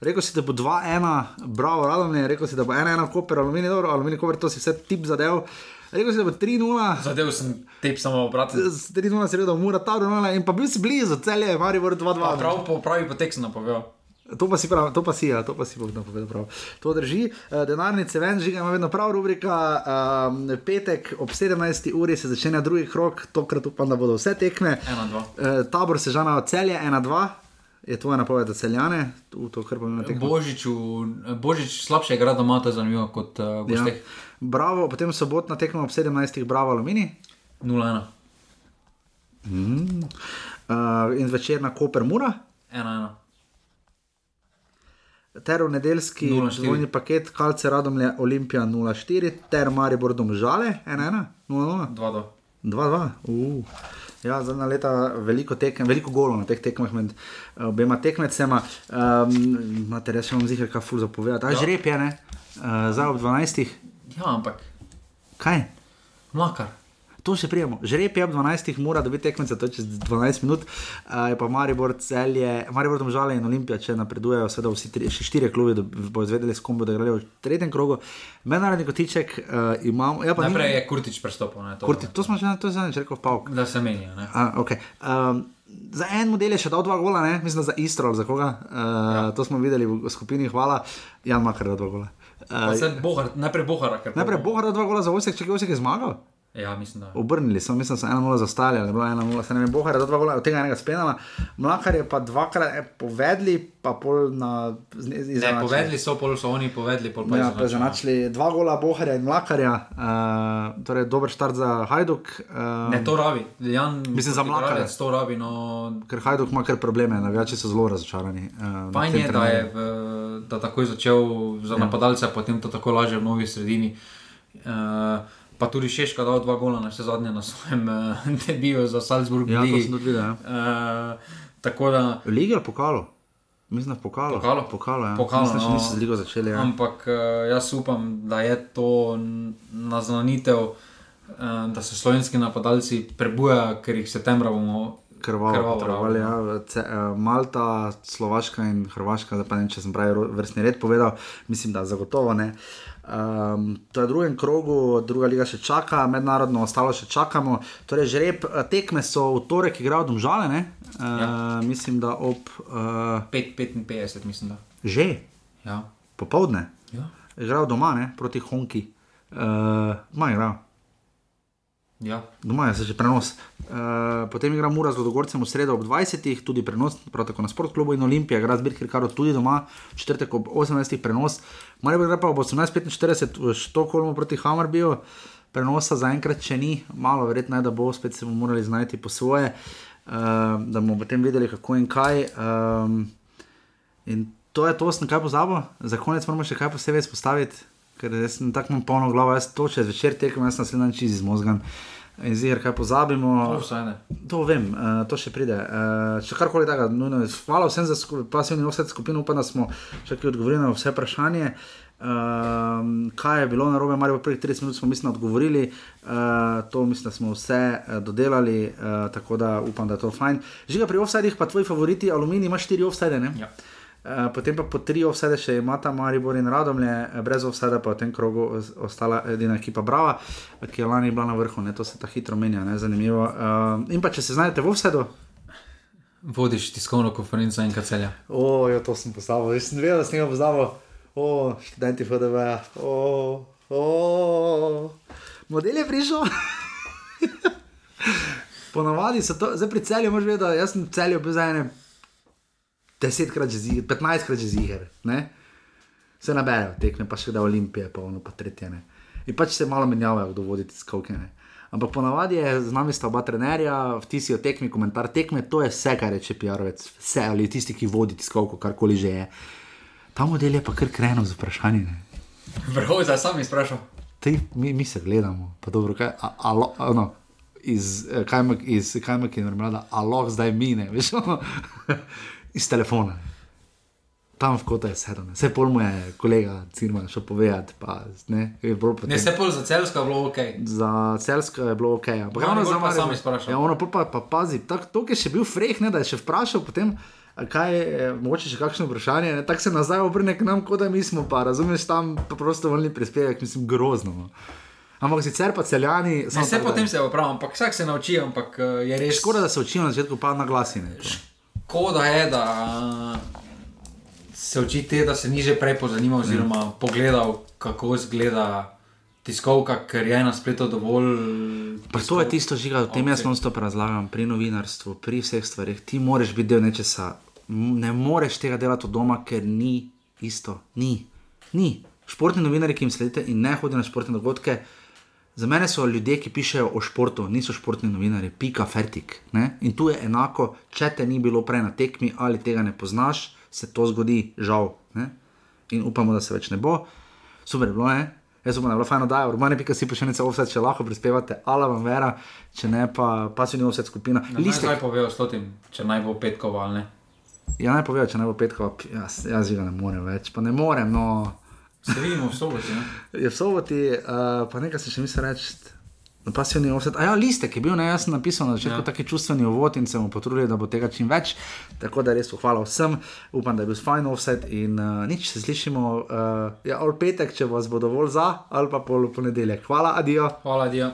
[SPEAKER 1] Rekl si, da bo 2-1, bravo, radovne, rekel si, da bo 1-1, koper, aluminij, dobro, aluminij, koper, to si vse tip zadev. Rekel si, da bo 3-0.
[SPEAKER 2] Zadev sem tip samo obratno.
[SPEAKER 1] 3-0 si rekel, da mora ta 2-0 in pa bil si blizu, cel je, Mari, 2-2.
[SPEAKER 2] Prav, pravi potek sem napovedal.
[SPEAKER 1] To pa si prav, to pa si, ja, to pa si Bogdan povedal prav. To drži. Uh, denarnice ven, žiga ima vedno prav rubrika. Uh, petek ob 17. uri se začne drugi krok, tokrat upam, da bodo vse tekme.
[SPEAKER 2] Uh,
[SPEAKER 1] tabor se žana od celje, 1-2. Je tvoja napoved za celjane?
[SPEAKER 2] Božič, Božič slabše igra doma, to je zanimivo kot uh, gosteh. Ja.
[SPEAKER 1] Bravo, potem sobotna tekma ob 17. bravo alumini.
[SPEAKER 2] 0-1.
[SPEAKER 1] Mm. Uh, in zvečer na Koper Mura.
[SPEAKER 2] 1-1
[SPEAKER 1] ter v nedeljski dvojni paket, kalce radom je Olimpija 0-4, ter Maribor domžale 1-1, 2-2. Ja, zadnja leta veliko tekem, veliko golov na teh tekmah med uh, obema tekmecema. Um, Imate res, še vam zihar, kaj ful zapovedati. Ja. Žreb je, ne? Uh, zdaj ob 12.
[SPEAKER 2] Ja, ampak.
[SPEAKER 1] Kaj?
[SPEAKER 2] Mlakar
[SPEAKER 1] to še prijemo. Žreb je ob 12, mora dobiti tekmece, to je čez 12 minut, uh, je pa Maribor celje, Maribor tam žale in Olimpija, če napredujejo, seveda vsi tri, še štiri klubi, da bo izvedeli, s kom bodo igrali v tretjem krogu. Mednarodni kotiček uh, imamo. Ja,
[SPEAKER 2] Najprej je Kurtič prestopil.
[SPEAKER 1] To, Kurti, to smo že na to zadnjič rekel, pa
[SPEAKER 2] ok. Da se menijo.
[SPEAKER 1] Uh, okay. um, Za en model je še dal dva gola, ne? mislim, za Istro ali za koga. Uh, ja. To smo videli v skupini, hvala. Jan Makar, da dva gola.
[SPEAKER 2] Uh, bohar, najprej Bohar.
[SPEAKER 1] Najprej Bohar, dva gola za Osek, če je Osek zmagal.
[SPEAKER 2] Ja, mislim, da.
[SPEAKER 1] Obrnili so, mislim, da so 1-0 zastali, ali 1-0, se ne vem, bohar, da dva gola, od tega enega spenala. Mlakar je pa dvakrat eh, povedali, pa pol na
[SPEAKER 2] izrazu. Ne, povedali so, pol so oni povedali, pol pa
[SPEAKER 1] ja, so začeli. Dva gola boharja in mlakarja, uh, torej dober štart za Hajduk.
[SPEAKER 2] Uh, ne, to rabi. Jan,
[SPEAKER 1] mislim, za mlakarja.
[SPEAKER 2] To rabi, no.
[SPEAKER 1] Ker Hajduk ima kar probleme, navijači so zelo razočarani.
[SPEAKER 2] Uh, Fajn je, da je v, da takoj začel za ja. napadalce, potem to tako laže v novi sredini. Uh, pa tudi Šeška dal dva gola na vse zadnje na svojem uh, <laughs> debiju za Salzburg.
[SPEAKER 1] Ja, to sem tudi videl. Ja.
[SPEAKER 2] Uh, da...
[SPEAKER 1] Lige ali pokalo? Mislim, da pokalo.
[SPEAKER 2] Pokalo,
[SPEAKER 1] pokalo, ja.
[SPEAKER 2] pokalo
[SPEAKER 1] Mislim, no, niso z ligo začeli. Ja.
[SPEAKER 2] Ampak uh, jaz upam, da je to naznanitev, uh, da se slovenski napadalci prebujajo, ker jih septembra bomo.
[SPEAKER 1] Krvavo, krvavo, ja. Ce, uh, Malta, Slovaška in Hrvaška, da pa ne če sem pravi vrstni red povedal, mislim, da zagotovo ne. Um, to je v drugem krogu, druga liga še čaka, mednarodno ostalo še čakamo. Torej, žreb, eh, tekme so v torek, igrajo domžale, uh, ja. mislim, da ob uh,
[SPEAKER 2] 5:55, mislim. Da.
[SPEAKER 1] Že?
[SPEAKER 2] Ja.
[SPEAKER 1] Popovdne.
[SPEAKER 2] Ja.
[SPEAKER 1] Igrajo doma, ne? proti Honki. Uh, Maj, igrajo.
[SPEAKER 2] Ja.
[SPEAKER 1] Doma je se že prenos. Uh, potem igra Mura z Lodogorcem v sredo ob 20. tudi prenos, prav tako na sportklubu in Olimpija, igra zbirki Karo tudi doma, četrtek ob 18. prenos. Mari bi pa ob 18.45 v Štokholmu proti Hammerbiju, prenosa zaenkrat še ni, malo verjetno je, da bo spet se bomo morali znajti po svoje, uh, da bomo potem videli kako in kaj. Um, in to je to, sem kaj pozabil, za konec moramo še kaj posebej izpostaviti ker sem tako polno glavo, jaz to če zvečer tekem, jaz sem se dan čez izmozgan. In zdaj, kaj pozabimo.
[SPEAKER 2] Offside.
[SPEAKER 1] To vem, uh, to še pride. Uh, če karkoli takega, nujno je. Hvala vsem za sku- pasivni offset skupino, upam, da smo kaj odgovorili na vse vprašanje. Um, kaj je bilo na robe, Marijo, prvih 30 minut smo mislim odgovorili, uh, to mislim, da smo vse uh, dodelali, uh, tako da upam, da je to fajn. Žiga pri offsidih, pa tvoji favoriti, aluminij ima 4 offside, ne?
[SPEAKER 2] Ja.
[SPEAKER 1] Uh, potem pa po tri offside še imata Maribor in Radomlje, eh, brez offside pa v tem krogu os- ostala edina ekipa Brava, eh, ki je lani bila na vrhu, ne? to se ta hitro menja, ne? zanimivo. Uh, in pa če se znajdete v offsideu,
[SPEAKER 2] Vodiš tiskovno konferenco in kacelja.
[SPEAKER 1] O, ja, to sem postavil, jaz sem vedel, da sem ga postavil. O, študenti FDV, o, o, model je prišel. <laughs> Ponavadi so to, zdaj pri celju moraš vedeti, da jaz sem celju bil za ene desetkrat že ziger, petnajstkrat že ziger, ne? Se naberejo tekme, pa še da olimpije, pa ono pa tretje, ne. In pač se malo menjavajo, kdo vodi te skovke, ne. Ampak ponavadi je z nami sta oba trenerja, vtisi o tekmi, komentar tekme, to je vse, kar reče PR-ovec, vse ali tisti, ki vodi tiskovko, karkoli že je. Ta model je pa kar krenil z vprašanji. ne.
[SPEAKER 2] Vrhov, zdaj sam izprašal.
[SPEAKER 1] Tej, mi, mi se gledamo, pa dobro, kaj, a, a, a, no, iz eh, kajmak, iz kajmak in marmelada, a lahko zdaj mine, veš, ono, iz telefona. Tam v kota je sedel, ne. vse pol mu je kolega Cirman šel povedati, pa ne, je bilo potem.
[SPEAKER 2] Ne, se pol za celsko je bilo ok.
[SPEAKER 1] Za celsko je bilo ok. Ampak
[SPEAKER 2] Maribor
[SPEAKER 1] ravno za Maribor-
[SPEAKER 2] sam izprašal.
[SPEAKER 1] Ja, ono pa, pa pazi, to, ki je še bil freh, ne, da je še vprašal potem. Kaj je, mogoče še kakšno vprašanje, ne? tako se nazaj obrne k nam, kot da mi smo pa, razumeš, tam pa prosto volni prispevek, mislim, grozno. No. Ampak sicer pa celjani.
[SPEAKER 2] Ne, vse potem se opravim, ampak vsak se nauči, ampak eh, je res.
[SPEAKER 1] Škoda, da se učijo na začetku, pa na glasine.
[SPEAKER 2] Škoda je, da se uči te, da se ni že prej pozanimal, oziroma pogledal, kako izgleda tiskovka, ker je na spletu dovolj.
[SPEAKER 1] Pa to je tisto, žiga, o tem jaz non stop razlagam, pri novinarstvu, pri vseh stvarih. Ti moraš biti del nečesa. Ne moreš tega delati od doma, ker ni isto. Ni. ni. Športni novinari, ki jim sledite in ne hodijo na športne dogodke, za mene so ljudje, ki pišejo o športu, niso športni novinari, pika, fertik. Ne? In tu je enako, če te ni bilo prej na tekmi ali tega ne poznaš, se to zgodi, žal. Ne? In upamo, da se več ne bo. Super je bilo, ne? Jaz upam, da je bilo fajno, da je urbane, pika si pošiljnica offset, če lahko prispevate, ala vam vera, če ne pa pasivni offset skupina.
[SPEAKER 2] Liste.
[SPEAKER 1] Liste,
[SPEAKER 2] Naj povejo s tem, če naj bo petkova ali ne.
[SPEAKER 1] ja naj povejo, če ne bo petkova, p- jaz, jaz ga ne morem več, pa ne morem, no.
[SPEAKER 2] Se vidimo v soboti. Ne?
[SPEAKER 1] Je v soboti, uh, pa nekaj se še misli reči. Pasivni offset. A ja, listek je bil, ne, jaz sem napisal na začetku ja. taki čustveni uvod in se bomo potrudili, da bo tega čim več. Tako da res hvala vsem, upam, da je bil fajn offset in uh, nič se slišimo, uh, ja, ali petek, če vas bo dovolj za, ali pa pol ponedeljek. Hvala, adijo.
[SPEAKER 2] Hvala, Dio.